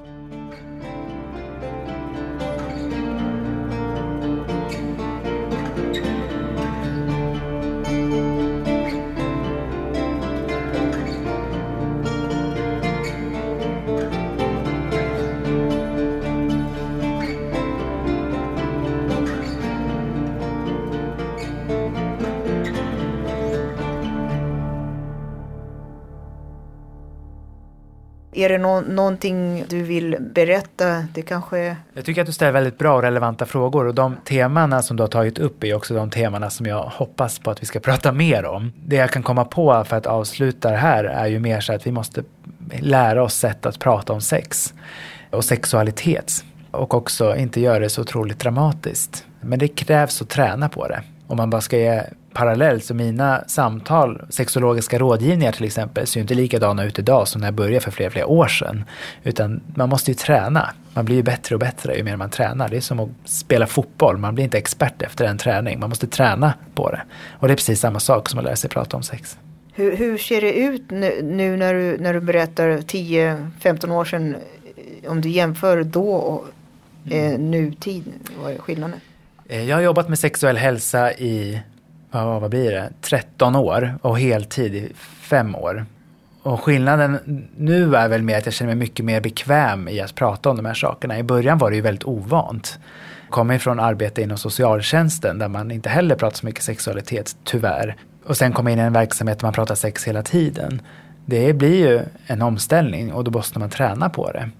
Är det no någonting du vill berätta? Det kanske är... Jag tycker att du ställer väldigt bra och relevanta frågor och de temana som du har tagit upp är också de temana som jag hoppas på att vi ska prata mer om. Det jag kan komma på för att avsluta det här är ju mer så att vi måste lära oss sätt att prata om sex och sexualitet och också inte göra det så otroligt dramatiskt. Men det krävs att träna på det. Om man bara ska ge parallellt så mina samtal, sexologiska rådgivningar till exempel, ser ju inte likadana ut idag som när jag började för flera, flera år sedan. Utan man måste ju träna. Man blir ju bättre och bättre ju mer man tränar. Det är som att spela fotboll. Man blir inte expert efter en träning. Man måste träna på det. Och det är precis samma sak som att lära sig prata om sex. Hur, hur ser det ut nu, nu när, du, när du berättar 10-15 år sedan? Om du jämför då och eh, nutid, vad är skillnaden? Eh, Jag har jobbat med sexuell hälsa i, vad, vad blir det, 13 år och heltid i 5 år. Och skillnaden nu är väl mer att jag känner mig mycket mer bekväm i att prata om de här sakerna. I början var det ju väldigt ovant. Kommer ifrån arbete inom socialtjänsten där man inte heller pratar så mycket sexualitet, tyvärr. Och sen komma in i en verksamhet där man pratar sex hela tiden. Det blir ju en omställning och då måste man träna på det.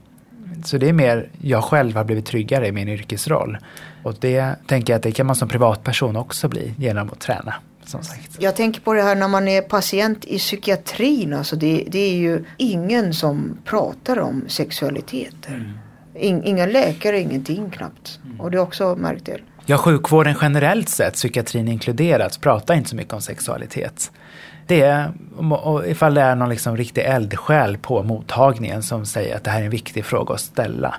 Så det är mer, jag själv har blivit tryggare i min yrkesroll. Och det tänker jag att det kan man som privatperson också bli genom att träna. Som sagt. Jag tänker på det här när man är patient i psykiatrin. Alltså det, det är ju ingen som pratar om sexualiteter. In, inga läkare, ingenting knappt. Och det är också märkt det. Ja, sjukvården generellt sett, psykiatrin inkluderat, pratar inte så mycket om sexualitet. Det är, ifall det är någon liksom riktig eldsjäl på mottagningen som säger att det här är en viktig fråga att ställa.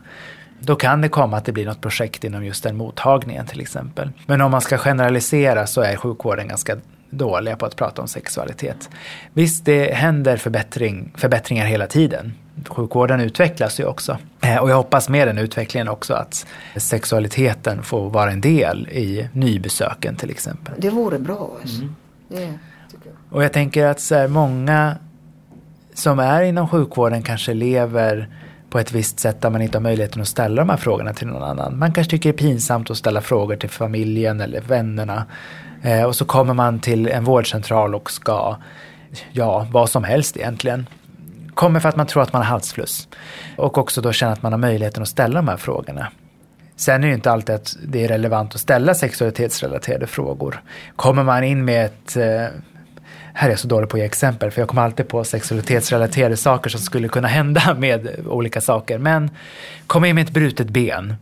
Då kan det komma att det blir något projekt inom just den mottagningen till exempel. Men om man ska generalisera så är sjukvården ganska dåliga på att prata om sexualitet. Visst, det händer förbättring, förbättringar hela tiden. Sjukvården utvecklas ju också. Eh, Och jag hoppas med den utvecklingen också att sexualiteten får vara en del i nybesöken till exempel. Det vore bra. Alltså. Det tycker jag. Och jag tänker att så här, många som är inom sjukvården kanske lever på ett visst sätt där man inte har möjligheten att ställa de här frågorna till någon annan. Man kanske tycker det är pinsamt att ställa frågor till familjen eller vännerna. Eh, och så kommer man till en vårdcentral och ska, ja, vad som helst egentligen. Kommer för att man tror att man har halsfluss. Och också då känner att man har möjligheten att ställa de här frågorna. Sen är det ju inte alltid att det är relevant att ställa sexualitetsrelaterade frågor. Kommer man in med ett eh, här är jag så dålig på att ge exempel för jag kommer alltid på sexualitetsrelaterade saker som skulle kunna hända med olika saker. Men kom in med ett brutet ben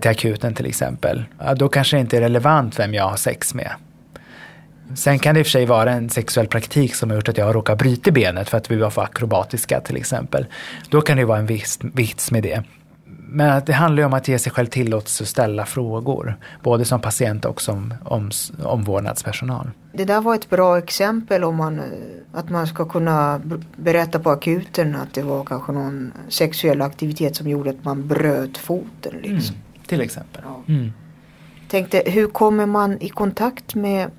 till akuten till exempel. Ja, då kanske det inte är relevant vem jag har sex med. Sen kan det i och för sig vara en sexuell praktik som har gjort att jag har råkat bryta benet för att vi var för akrobatiska till exempel. Då kan det vara en viss vits med det. Men det handlar ju om att ge sig själv tillåtelse att ställa frågor. Både som patient och som om, omvårdnadspersonal. Det där var ett bra exempel om man, eh, att man ska kunna berätta på akuten att det var kanske någon sexuell aktivitet som gjorde att man bröt foten. Liksom. Till exempel. Ja. Mm. Tänkte, hur kommer man i kontakt med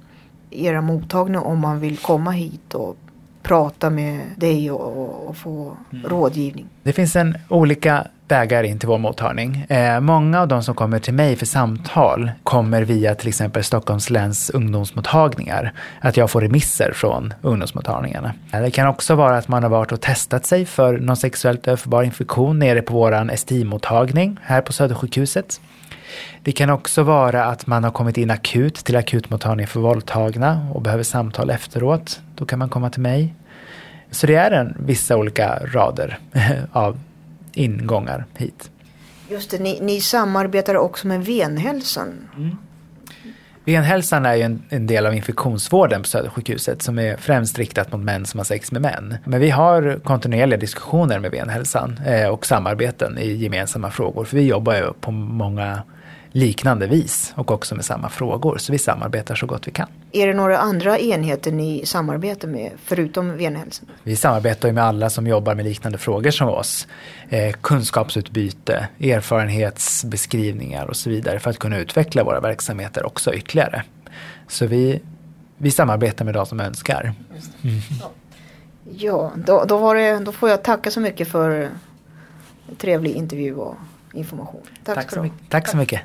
era mottagningar om man vill komma hit och prata med dig och, och, och få rådgivning? Det finns en olika vägar in till vår mottagning. Eh, många av de som kommer till mig för samtal kommer via till exempel Stockholms läns ungdomsmottagningar. Att jag får remisser från ungdomsmottagningarna. Eh, det kan också vara att man har varit och testat sig för någon sexuellt överförbar infektion nere på vår STI-mottagning här på Södersjukhuset. Det kan också vara att man har kommit in akut till akutmottagningen för våldtagna och behöver samtal efteråt. Då kan man komma till mig. Så det är en, vissa olika rader av ingångar hit. Just det, ni, ni samarbetar också med Venhälsan. Venhälsan är ju en, en del av infektionsvården på Södersjukhuset som är främst riktat mot män som har sex med män. Men vi har kontinuerliga diskussioner med Venhälsan eh, och samarbeten i gemensamma frågor. För vi jobbar ju på många liknande vis och också med samma frågor. Så vi samarbetar så gott vi kan. Är det några andra enheter ni samarbetar med förutom Venhälsan? Vi samarbetar med alla som jobbar med liknande frågor som oss. Eh, kunskapsutbyte, erfarenhetsbeskrivningar och så vidare för att kunna utveckla våra verksamheter också ytterligare. Så vi, vi samarbetar med de som önskar. Ja, då, då, det, då får jag tacka så mycket för trevlig intervju och information. Tack, Tack så mycket. Tack så mycket.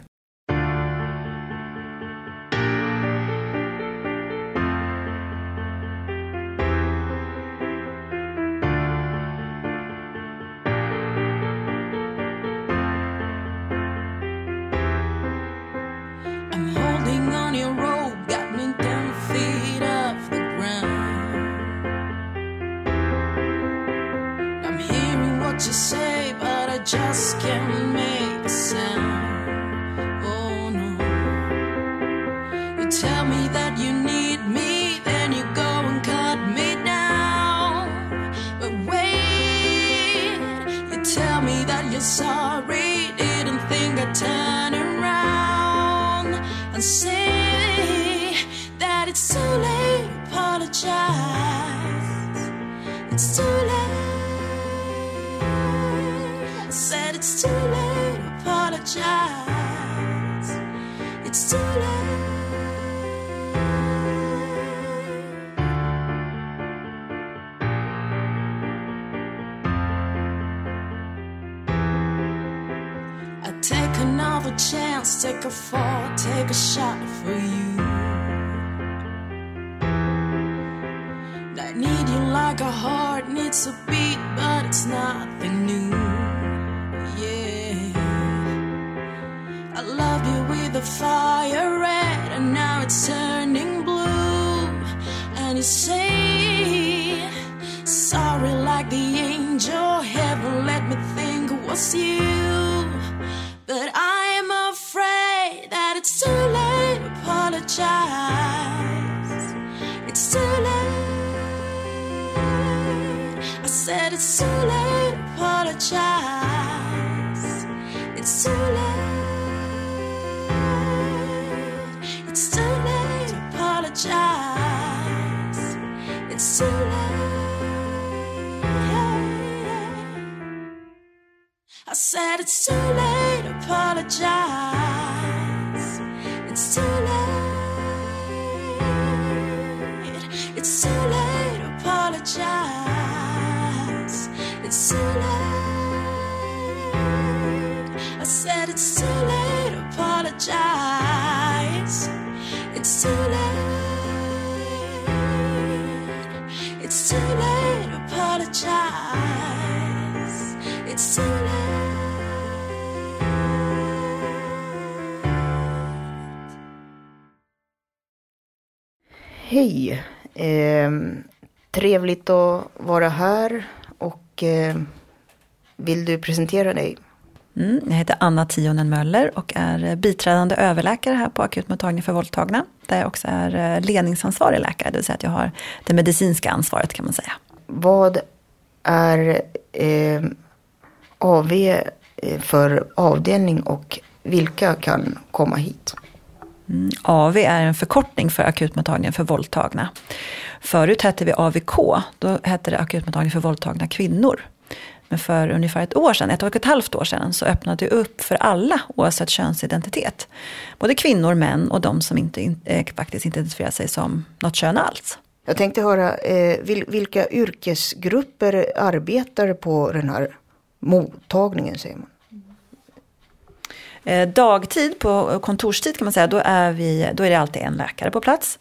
It's too late to apologize. It's too late. It's too late to apologize. It's too late. I said it's too late to apologize. Late. I said it's too late apologize. It's too late. It's too late apologize. It's too late. Hej! Eh, trevligt att vara här vill du presentera dig? Mm, jag heter Anna Tionen Möller och är biträdande överläkare här på akutmottagningen för våldtagna. Där jag också är eh, ledningsansvarig läkare, det vill säga att jag har det medicinska ansvaret kan man säga. Vad är eh, AV eh, för avdelning och vilka kan komma hit? Mm, AV är en förkortning för akutmottagningen för våldtagna. Förut hette vi AVK, då hette det akutmottagning för våldtagna kvinnor. Men för ungefär ett år sedan, ett och ett halvt år sedan, så öppnade det upp för alla oavsett könsidentitet. Både kvinnor, män och de som inte, eh, faktiskt inte identifierar sig som något kön alls. Jag tänkte höra eh, vil, vilka yrkesgrupper arbetar på den här mottagningen säger man? Eh, dagtid, på eh, kontorstid kan man säga, då är, vi, då är det alltid en läkare på plats.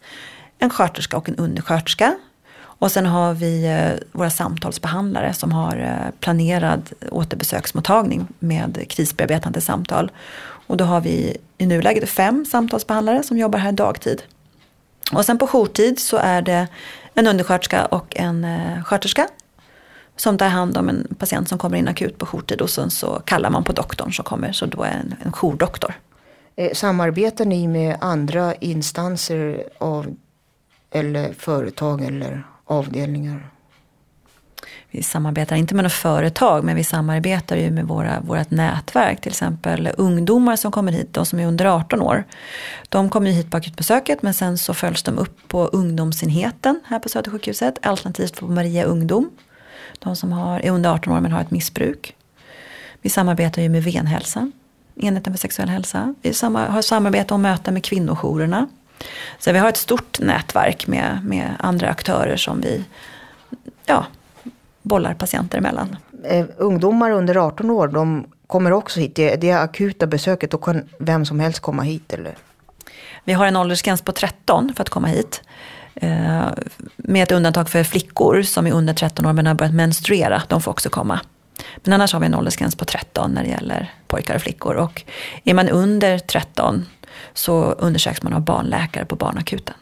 En sköterska och en undersköterska. Och sen har vi eh, våra samtalsbehandlare som har planerad återbesöksmottagning med krisbearbetande samtal. Och då har vi i nuläget fem samtalsbehandlare som jobbar här dagtid. Och sen på jourtid så är det en undersköterska och en sköterska som tar hand om en patient som kommer in akut på jourtid och sen så kallar man på doktorn som kommer, så då är en, en jourdoktor. Eh, Samarbetar ni med andra instanser av, eller företag eller avdelningar? Vi samarbetar inte med något företag, men vi samarbetar ju med våra, vårt nätverk. Till exempel ungdomar som kommer hit, de som är under 18 år. De kommer hit på akutbesöket, men sen så följs de upp på ungdomsenheten här på Södersjukhuset. Alternativt på Maria Ungdom. De som har, är under 18 år men har ett missbruk. Vi samarbetar ju med Venhälsan, enheten för sexuell hälsa. Vi har samarbete och möten med kvinnojourerna. Så vi har ett stort nätverk med, med andra aktörer som vi ja, bollar patienter emellan. Eh, ungdomar under 18 år, de kommer också hit. Det, det är akuta besöket, då kan vem som helst komma hit eller? Vi har en åldersgräns på 13 för att komma hit. Eh, med ett undantag för flickor som är under 13 år men har börjat menstruera. De får också komma. Men annars har vi en åldersgräns på 13 när det gäller pojkar och flickor. Och är man under 13 så undersöks man av barnläkare på barnakuten.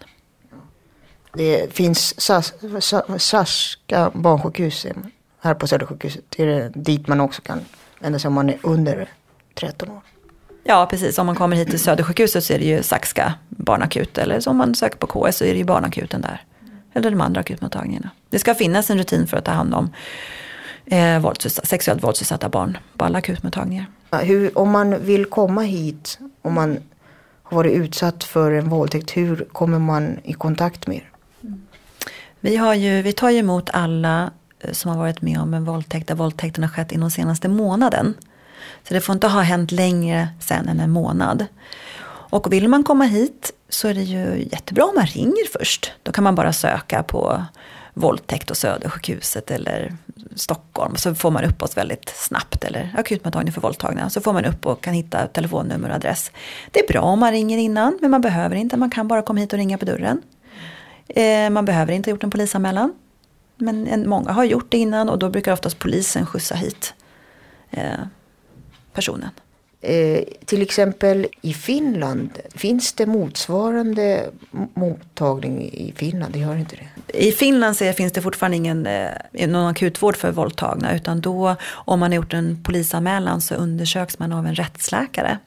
Det finns Sas- Sa- Sarska barnsjukhus här på Södersjukhuset. Det är dit man också kan vända sig om man är under 13 år. Ja, precis. Om man kommer hit till Södersjukhuset så är det ju Saxka barnakut. Eller så om man söker på KS så är det ju barnakuten där. Eller de andra akutmottagningarna. Det ska finnas en rutin för att ta hand om eh, våldsutsatta, sexuellt våldsutsatta barn på alla akutmottagningar. Hur, om man vill komma hit, om man har varit utsatt för en våldtäkt, hur kommer man i kontakt med er? Vi, har ju, vi tar ju emot alla eh, som har varit med om en våldtäkt där våldtäkten har skett inom senaste månaden. Så det får inte ha hänt längre sen än en månad. Och vill man komma hit så är det ju jättebra om man ringer först. Då kan man bara söka på våldtäkt och Södersjukhuset eller Stockholm. Så får man upp oss väldigt snabbt. Eller akutmottagning för våldtagna. Så får man upp och kan hitta telefonnummer och adress. Det är bra om man ringer innan. Men man behöver inte. Man kan bara komma hit och ringa på dörren. Eh, man behöver inte ha gjort en polisanmälan. Men en, många har gjort det innan och då brukar oftast polisen skjutsa hit eh, personen. Eh, till exempel i Finland, finns det motsvarande mottagning i Finland? Det gör inte det. I Finland så finns det fortfarande ingen eh, någon akutvård för våldtagna. Utan då, om man har gjort en polisanmälan så undersöks man av en rättsläkare.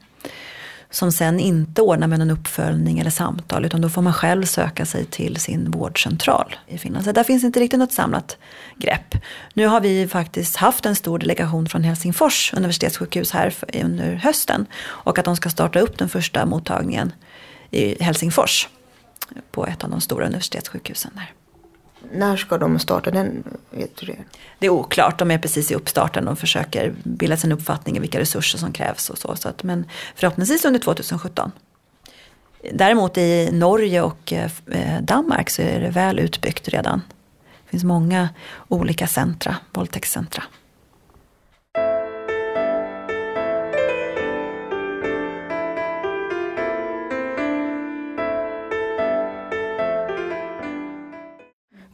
Som sen inte ordnar med någon uppföljning eller samtal. Utan då får man själv söka sig till sin vårdcentral i Finland. Så där finns inte riktigt något samlat grepp. Nu har vi faktiskt haft en stor delegation från Helsingfors universitetssjukhus här under hösten. Och att de ska starta upp den första mottagningen i Helsingfors. På ett av de stora universitetssjukhusen där. När ska de starta den? Vet du det? Det är oklart, de är precis i uppstarten och försöker bilda sin uppfattning i vilka resurser som krävs och så. så att, men förhoppningsvis under 2017. Däremot i Norge och eh, Danmark så är det väl utbyggt redan. Det finns många olika centra, våldtäktscentra.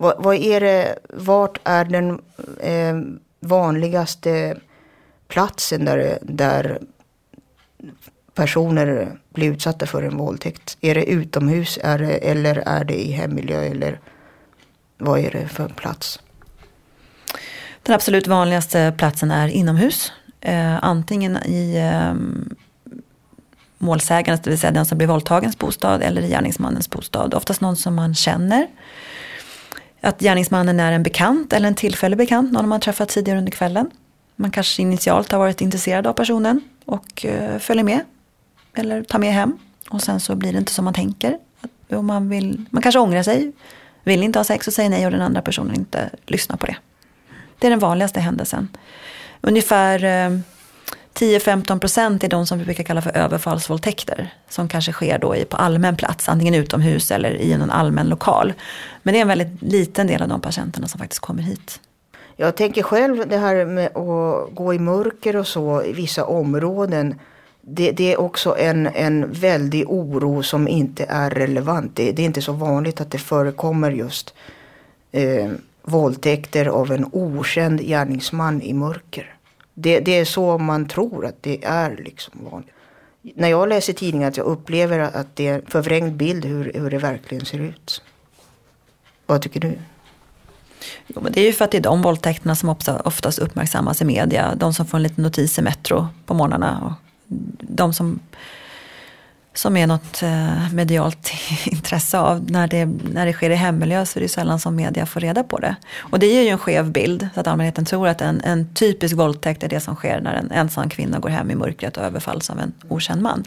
Vad, vad är det, vart är den eh, vanligaste platsen där, där personer blir utsatta för en våldtäkt? Är det utomhus är det, eller är det i hemmiljö eller vad är det för plats? Den absolut vanligaste platsen är inomhus. Eh, antingen i eh, målsägandens, det vill säga den som blir våldtagens bostad, eller i gärningsmannens bostad. Oftast någon som man känner. Att gärningsmannen är en bekant eller en tillfällig bekant, någon man träffat tidigare under kvällen. Man kanske initialt har varit intresserad av personen och eh, följer med. Eller tar med hem. Och sen så blir det inte som man tänker. Och man, vill, man kanske ångrar sig, vill inte ha sex och säger nej och den andra personen inte lyssnar på det. Det är den vanligaste händelsen. Ungefär eh, 10-15 procent är de som vi brukar kalla för överfallsvåldtäkter. Som kanske sker då på allmän plats, antingen utomhus eller i någon allmän lokal. Men det är en väldigt liten del av de patienterna som faktiskt kommer hit. Jag tänker själv det här med att gå i mörker och så i vissa områden. det, det är också en, en väldig oro som inte är relevant. Det, det är inte så vanligt att det förekommer just eh, våldtäkter av en okänd gärningsman i mörker. Det, det är så man tror att det är liksom vanligt. När jag läser tidningar att jag upplever att det är en förvrängd bild hur, hur det verkligen ser ut. Vad tycker du? Jo, men det är ju för att det är de våldtäkterna som oftast uppmärksammas i media. De som får en liten notis i Metro på morgnarna. Och de som, som är något eh, medialt intresse av. När det, när det sker i hemmiljö så är det sällan som media får reda på det. Och det ger ju en skev bild. Så att allmänheten tror att en, en typisk våldtäkt är det som sker när en ensam kvinna går hem i mörkret och överfalls av en okänd man.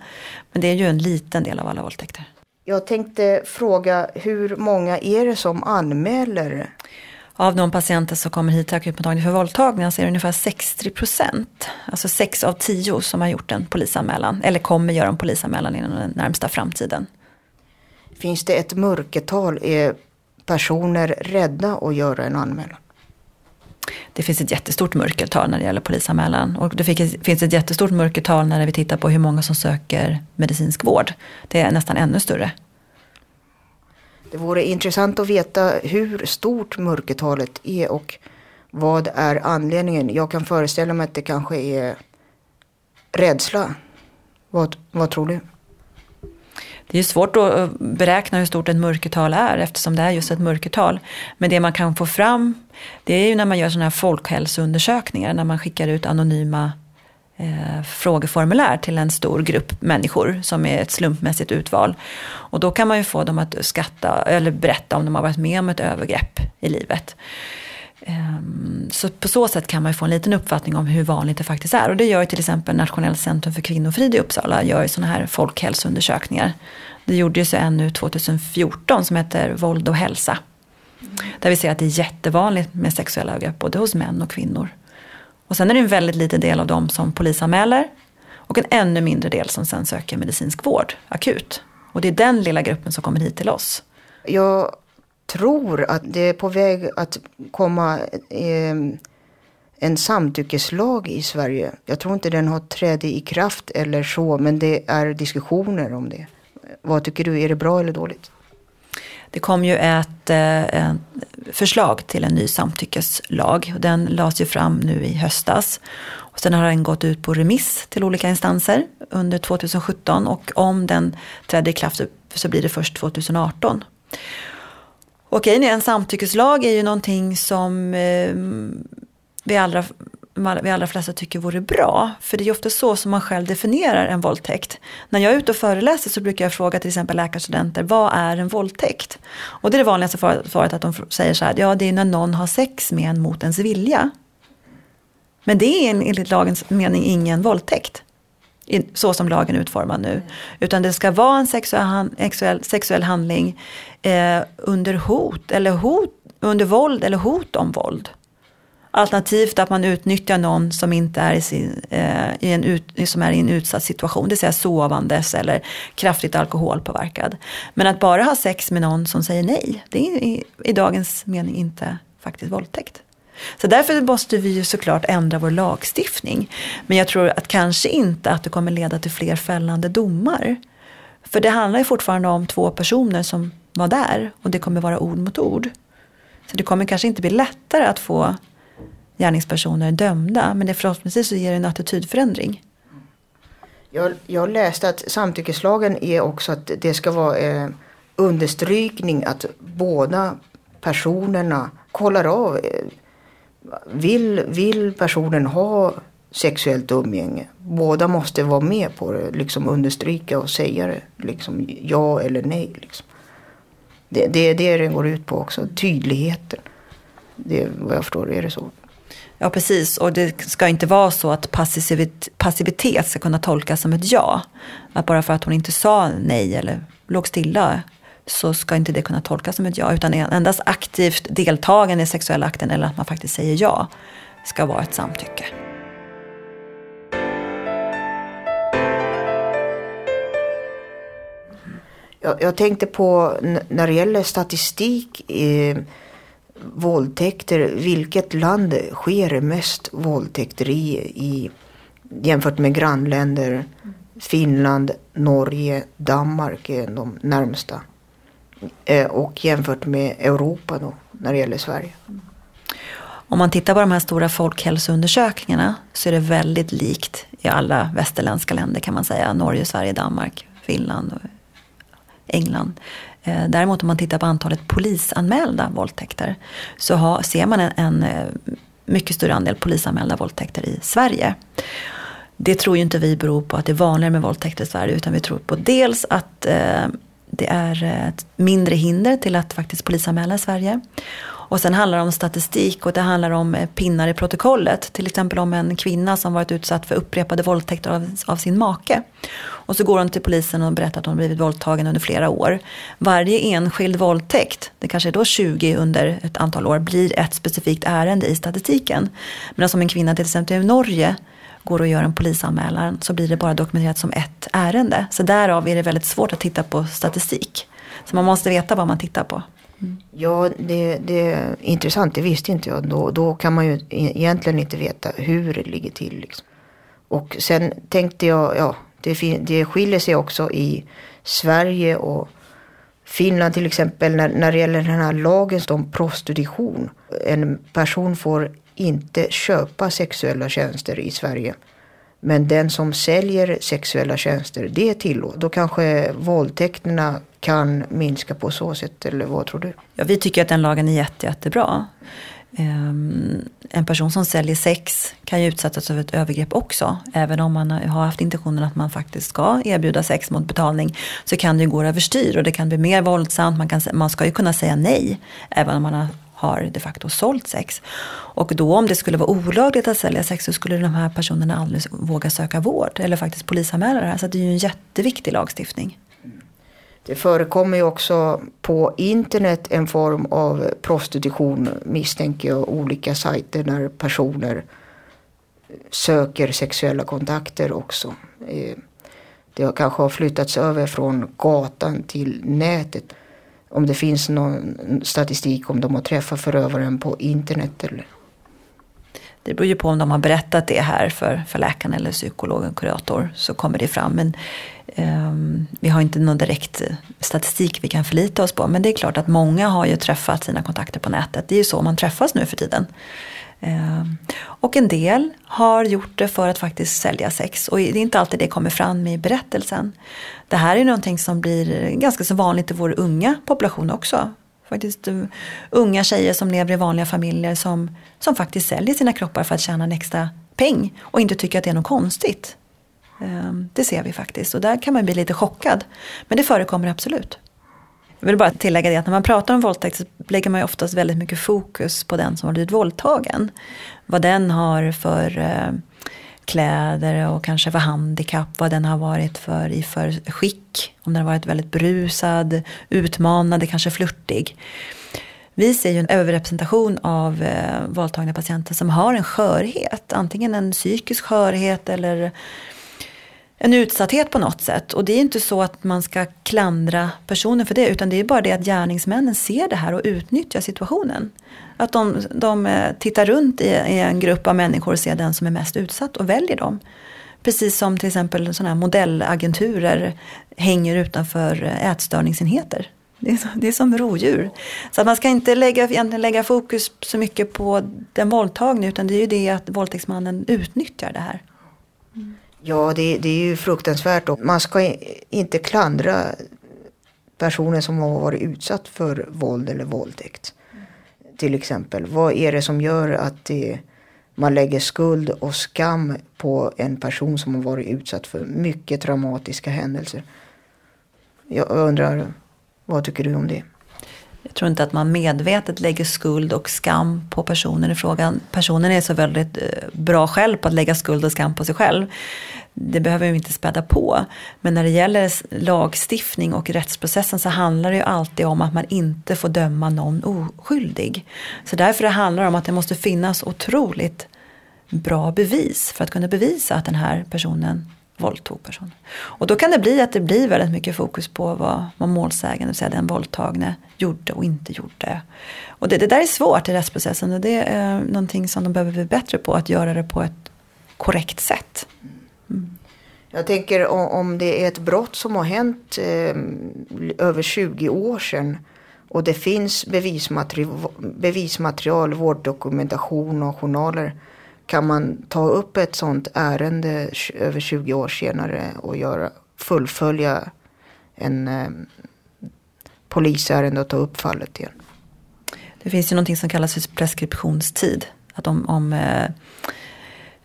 Men det är ju en liten del av alla våldtäkter. Jag tänkte fråga hur många är det som anmäler? Av de patienter som kommer hit till akutmottagningen för våldtagningar så är det ungefär 60 procent. Alltså 6 av 10 som har gjort en polisanmälan. Eller kommer göra en polisanmälan inom den närmsta framtiden. Finns det ett mörkertal? Är personer rädda att göra en anmälan? Det finns ett jättestort mörkertal när det gäller polisanmälan. Och det finns ett jättestort mörkertal när vi tittar på hur många som söker medicinsk vård. Det är nästan ännu större. Det vore intressant att veta hur stort mörkertalet är och vad är anledningen. Jag kan föreställa mig att det kanske är rädsla. Vad, vad tror du? Det är svårt att eh, beräkna hur stort ett mörkertal är eftersom det är just ett mörkertal. Men det man kan få fram det är ju när man gör sådana här folkhälsoundersökningar. När man skickar ut anonyma eh, frågeformulär till en stor grupp människor som är ett slumpmässigt utval. Och då kan man ju få dem att skatta eller berätta om de har varit med om ett övergrepp i livet. Ehm, så på så sätt kan man ju få en liten uppfattning om hur vanligt det faktiskt är. Och det gör ju till exempel Nationellt centrum för kvinnofrid i Uppsala, gör ju sådana här folkhälsoundersökningar. Det gjordes ju en nu 2014 som heter Våld och hälsa. Där vi ser att det är jättevanligt med sexuella övergrepp både hos män och kvinnor. Och sen är det en väldigt liten del av dem som polisanmäler och en ännu mindre del som sen söker medicinsk vård akut. Och det är den lilla gruppen som kommer hit till oss. Jag tror att det är på väg att komma eh, en samtyckeslag i Sverige. Jag tror inte den har trätt i kraft eller så, men det är diskussioner om det. Vad tycker du, är det bra eller dåligt? Det kom ju ett eh, ett förslag till en ny samtyckeslag. Och Den lades ju fram nu i höstas. Och sen har den gått ut på remiss till olika instanser under 2017. Och om den trädde i kraft så blir det först 2018. Och en samtyckeslag är ju någonting som eh, vi allra, vi allra flesta tycker vore bra. För det är ju ofta så som man själv definierar en våldtäkt. När jag är ute och föreläser så brukar jag fråga till exempel läkarstudenter, vad är en våldtäkt? Och det är det vanligaste svaret att de säger så här, ja det är när någon har sex med en mot ens vilja. Men det är enligt lagens mening ingen våldtäkt. Så som lagen är utformad nu. Utan det ska vara en sexuell, sexuell, sexuell handling eh, under hot, eller hot, under våld eller hot om våld. Alternativt att man utnyttjar någon som inte är i, sin, eh, i, en ut, som är i en utsatt situation, det vill säga sovandes eller kraftigt alkoholpåverkad. Men att bara ha sex med någon som säger nej, det är i, i dagens mening inte faktiskt våldtäkt. Så därför måste vi ju såklart ändra vår lagstiftning. Men jag tror att kanske inte att det kommer leda till fler fällande domar. För det handlar ju fortfarande om två personer som var där och det kommer vara ord mot ord. Så det kommer kanske inte bli lättare att få gärningspersoner dömda. Men det förhoppningsvis så ger det en attitydförändring. Jag, jag läste att samtyckeslagen är också att det ska vara eh, understrykning att båda personerna kollar av. Eh, vill, vill personen ha sexuellt umgänge? Båda måste vara med på det, liksom understryka och säga det. Liksom ja eller nej. Liksom. Det, det är det den går ut på också, tydligheten. Det, vad jag förstår är det så. Ja, precis. Och det ska inte vara så att passivitet ska kunna tolkas som ett ja. Att bara för att hon inte sa nej eller låg stilla så ska inte det kunna tolkas som ett ja. Utan endast aktivt deltagande i sexuella akten eller att man faktiskt säger ja ska vara ett samtycke. Jag, jag tänkte på när det gäller statistik, eh, våldtäkter, vilket land sker mest våldtäkter i, i jämfört med grannländer? Finland, Norge, Danmark är de närmsta. Eh, och jämfört med Europa då, när det gäller Sverige. Om man tittar på de här stora folkhälsoundersökningarna så är det väldigt likt i alla västerländska länder kan man säga. Norge, Sverige, Danmark, Finland och England. Eh, däremot om man tittar på antalet polisanmälda våldtäkter så har, ser man en, en eh, mycket större andel polisanmälda våldtäkter i Sverige. Det tror ju inte vi beror på att det är vanligare med våldtäkter i Sverige utan vi tror på dels att eh, det är ett mindre hinder till att faktiskt polisanmäla i Sverige. Och sen handlar det om statistik och det handlar om eh, pinnar i protokollet. Till exempel om en kvinna som varit utsatt för upprepade våldtäkter av, av sin make. Och så går hon till polisen och berättar att hon blivit våldtagen under flera år. Varje enskild våldtäkt, det kanske är då 20 under ett antal år, blir ett specifikt ärende i statistiken. Men om en kvinna till exempel i Norge går och gör en polisanmälan så blir det bara dokumenterat som ett ärende. Så därav är det väldigt svårt att titta på statistik. Så man måste veta vad man tittar på. Ja, det, det är intressant. Det visste inte jag. Då, då kan man ju e-, egentligen inte veta hur det ligger till. Liksom. Och sen tänkte jag, ja, det, det skiljer sig också i Sverige och Finland till exempel när, när det gäller den här lagen om prostitution. En person får inte köpa sexuella tjänster i Sverige. Men den som säljer sexuella tjänster, det är tillåtet. Då kanske våldtäkterna kan minska på så sätt, eller vad tror du? Ja, vi tycker att den lagen är jätte, jättebra. Ehm, en person som säljer sex kan ju utsättas för ett övergrepp också. Även om man har haft intentionen att man faktiskt ska erbjuda sex mot betalning så kan det ju gå överstyr och det kan bli mer våldsamt. Man, kan, man ska ju kunna säga nej även om man har, har de facto sålt sex. Och då om det skulle vara olagligt att sälja sex så skulle de här personerna aldrig våga söka vård eller faktiskt polisanmäla det här. Så det är ju en jätteviktig lagstiftning. Det förekommer ju också på internet en form av prostitution misstänker jag. Olika sajter där personer söker sexuella kontakter också. Eh, det kanske har flyttats över från gatan till nätet. Om det finns någon statistik om de har träffat förövaren på internet eller Det beror ju på om de har berättat det här för, för läkaren eller psykologen, kurator, så kommer det fram. Men ehm, vi har inte någon direkt eh, statistik vi kan förlita oss på. Men det är klart att många har ju träffat sina kontakter på nätet. Det är ju så man träffas nu för tiden. Ehm, och en del har gjort det för att faktiskt sälja sex. Och det är inte alltid det kommer fram i berättelsen. Det här är någonting som blir ganska så vanligt i vår unga population också. Faktiskt eh, unga tjejer som lever i vanliga familjer som, som faktiskt säljer sina kroppar för att tjäna en extra peng och inte tycker att det är något konstigt. Ehm, det ser vi faktiskt och där kan man bli lite chockad. Men det förekommer absolut. Jag vill bara tillägga det att när man pratar om våldtäkt så lägger man ju oftast väldigt mycket fokus på den som har blivit våldtagen. Vad den har för eh, kläder och kanske för handikapp, vad den har varit för i för skick. Om den har varit väldigt brusad, utmanande, kanske flörtig. Vi ser ju en överrepresentation av eh, våldtagna patienter som har en skörhet. Antingen en psykisk skörhet eller en utsatthet på något sätt. Och det är inte så att man ska klandra personen för det, utan det är bara det att gärningsmännen ser det här och utnyttjar situationen. Att de, de eh, tittar runt i, i en grupp av människor och ser den som är mest utsatt och väljer dem. Precis som till exempel sådana här modellagenturer hänger utanför eh, ätstörningsenheter. Det är, så, det är som rovdjur. Så att man ska inte lägga, egentligen lägga fokus så mycket på den våldtagna utan det är ju det att våldtäktsmannen utnyttjar det här. Mm. Ja, det, det är ju fruktansvärt och man ska inte klandra personer som har varit utsatt för våld eller våldtäkt. Till exempel, vad är det som gör att det, man lägger skuld och skam på en person som har varit utsatt för mycket traumatiska händelser? Jag undrar, vad tycker du om det? Jag tror inte att man medvetet lägger skuld och skam på personen i frågan. Personen är så väldigt eh, bra själv på att lägga skuld och skam på sig själv. Det behöver vi inte späda på. Men när det gäller lagstiftning och rättsprocessen så handlar det ju alltid om att man inte får döma någon oskyldig. Så därför det handlar om att det måste finnas otroligt bra bevis för att kunna bevisa att den här personen våldtog personen. Och då kan det bli att det blir väldigt mycket fokus på vad, vad målsäganden, det vill säga den våldtagne, gjorde och inte gjorde. Och det, det där är svårt i rättsprocessen och det är eh, någonting som de behöver bli bättre på, att göra det på ett korrekt sätt. Mm. Jag tänker om det är ett brott som har hänt eh, över 20 år sedan och det finns bevismaterial, bevismaterial, vårddokumentation och journaler. Kan man ta upp ett sånt ärende över 20 år senare och göra, fullfölja en eh, polisärende och ta upp fallet igen? Det finns ju någonting som kallas för preskriptionstid. Att om, om eh,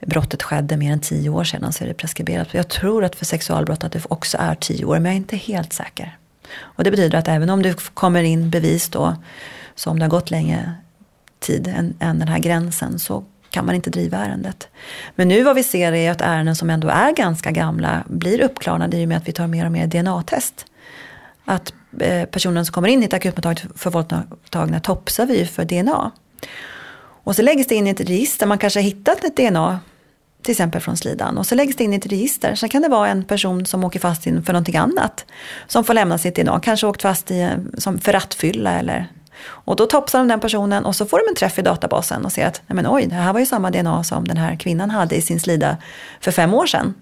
brottet skedde mer än tio år sedan så är det preskriberat. Jag tror att för sexualbrott att det också är tio år, men jag är inte helt säker. Och det betyder att även om det kommer in bevis då, så om det har gått längre tid än, än den här gränsen så kan man inte driva ärendet. Men nu vad vi ser är att ärenden som ändå är ganska gamla blir uppklarade i och med att vi tar mer och mer DNA-test. Att eh, personen som kommer in i ett akutmottagning för våldtagna topsar vi för DNA. Och så läggs det in i ett register, man kanske har hittat ett DNA till exempel från slidan. Och så läggs det in i ett register. Sen kan det vara en person som åker fast in för någonting annat. Som får lämna sitt DNA. Kanske åkt fast i, eh, som för rattfylla eller... Och då topsar de den personen och så får de en träff i databasen och ser att nej men oj, det här var ju samma DNA som den här kvinnan hade i sin slida för fem år sedan.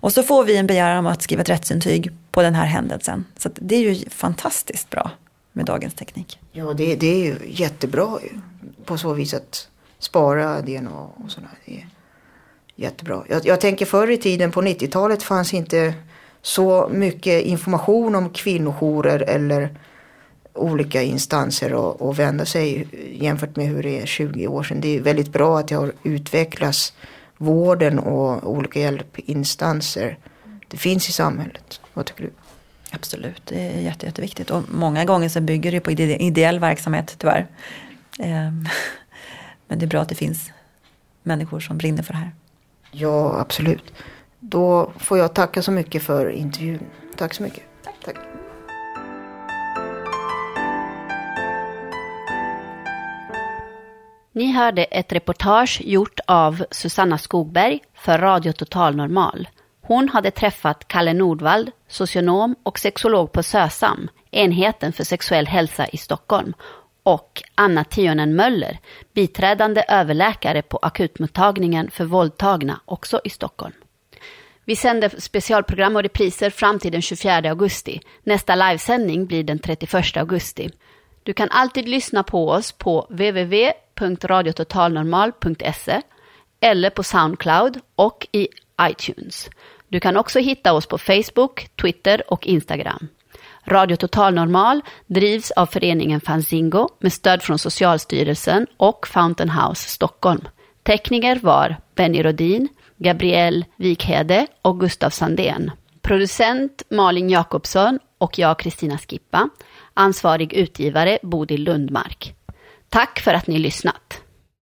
Och så får vi en begäran om att skriva ett rättsintyg på den här händelsen. Så att det är ju fantastiskt bra med dagens teknik. Ja, det, det är ju jättebra på så vis att spara DNA och sådär. Det är jättebra. Jag, jag tänker förr i tiden på 90-talet fanns inte så mycket information om kvinnojourer eller olika instanser att, att vända sig jämfört med hur det är 20 år sedan. Det är väldigt bra att det har utvecklats vården och olika hjälpinstanser. Det finns i samhället. Vad tycker du? Absolut, det är jätte, jätteviktigt. Och många gånger så bygger det på ide- ideell verksamhet, tyvärr. Ehm, Men det är bra att det finns människor som brinner för det här. Ja, absolut. Då får jag tacka så mycket för intervjun. Tack så mycket. Tack. Ni hörde ett reportage gjort av Susanna Skogberg för Radio Total Normal. Hon hade träffat Kalle Nordvall, socionom och sexolog på SÖSAM, enheten för sexuell hälsa i Stockholm, och Anna Tionen Möller, biträdande överläkare på akutmottagningen för våldtagna, också i Stockholm. Vi sänder specialprogram och repriser fram till den 24 augusti. Nästa livesändning blir den 31 augusti. Du kan alltid lyssna på oss på www www.radiototalnormal.se eller på Soundcloud och i iTunes. Du kan också hitta oss på Facebook, Twitter och Instagram. Radio Total Normal drivs av föreningen Fanzingo med stöd från Socialstyrelsen och Fountain House Stockholm. Tekniker var Benny Rodin, Gabriel Wikhede och Gustav Sandén. Producent Malin Jakobsson och jag Kristina Skippa. Ansvarig utgivare Bodil Lundmark. Tack för att ni lyssnat.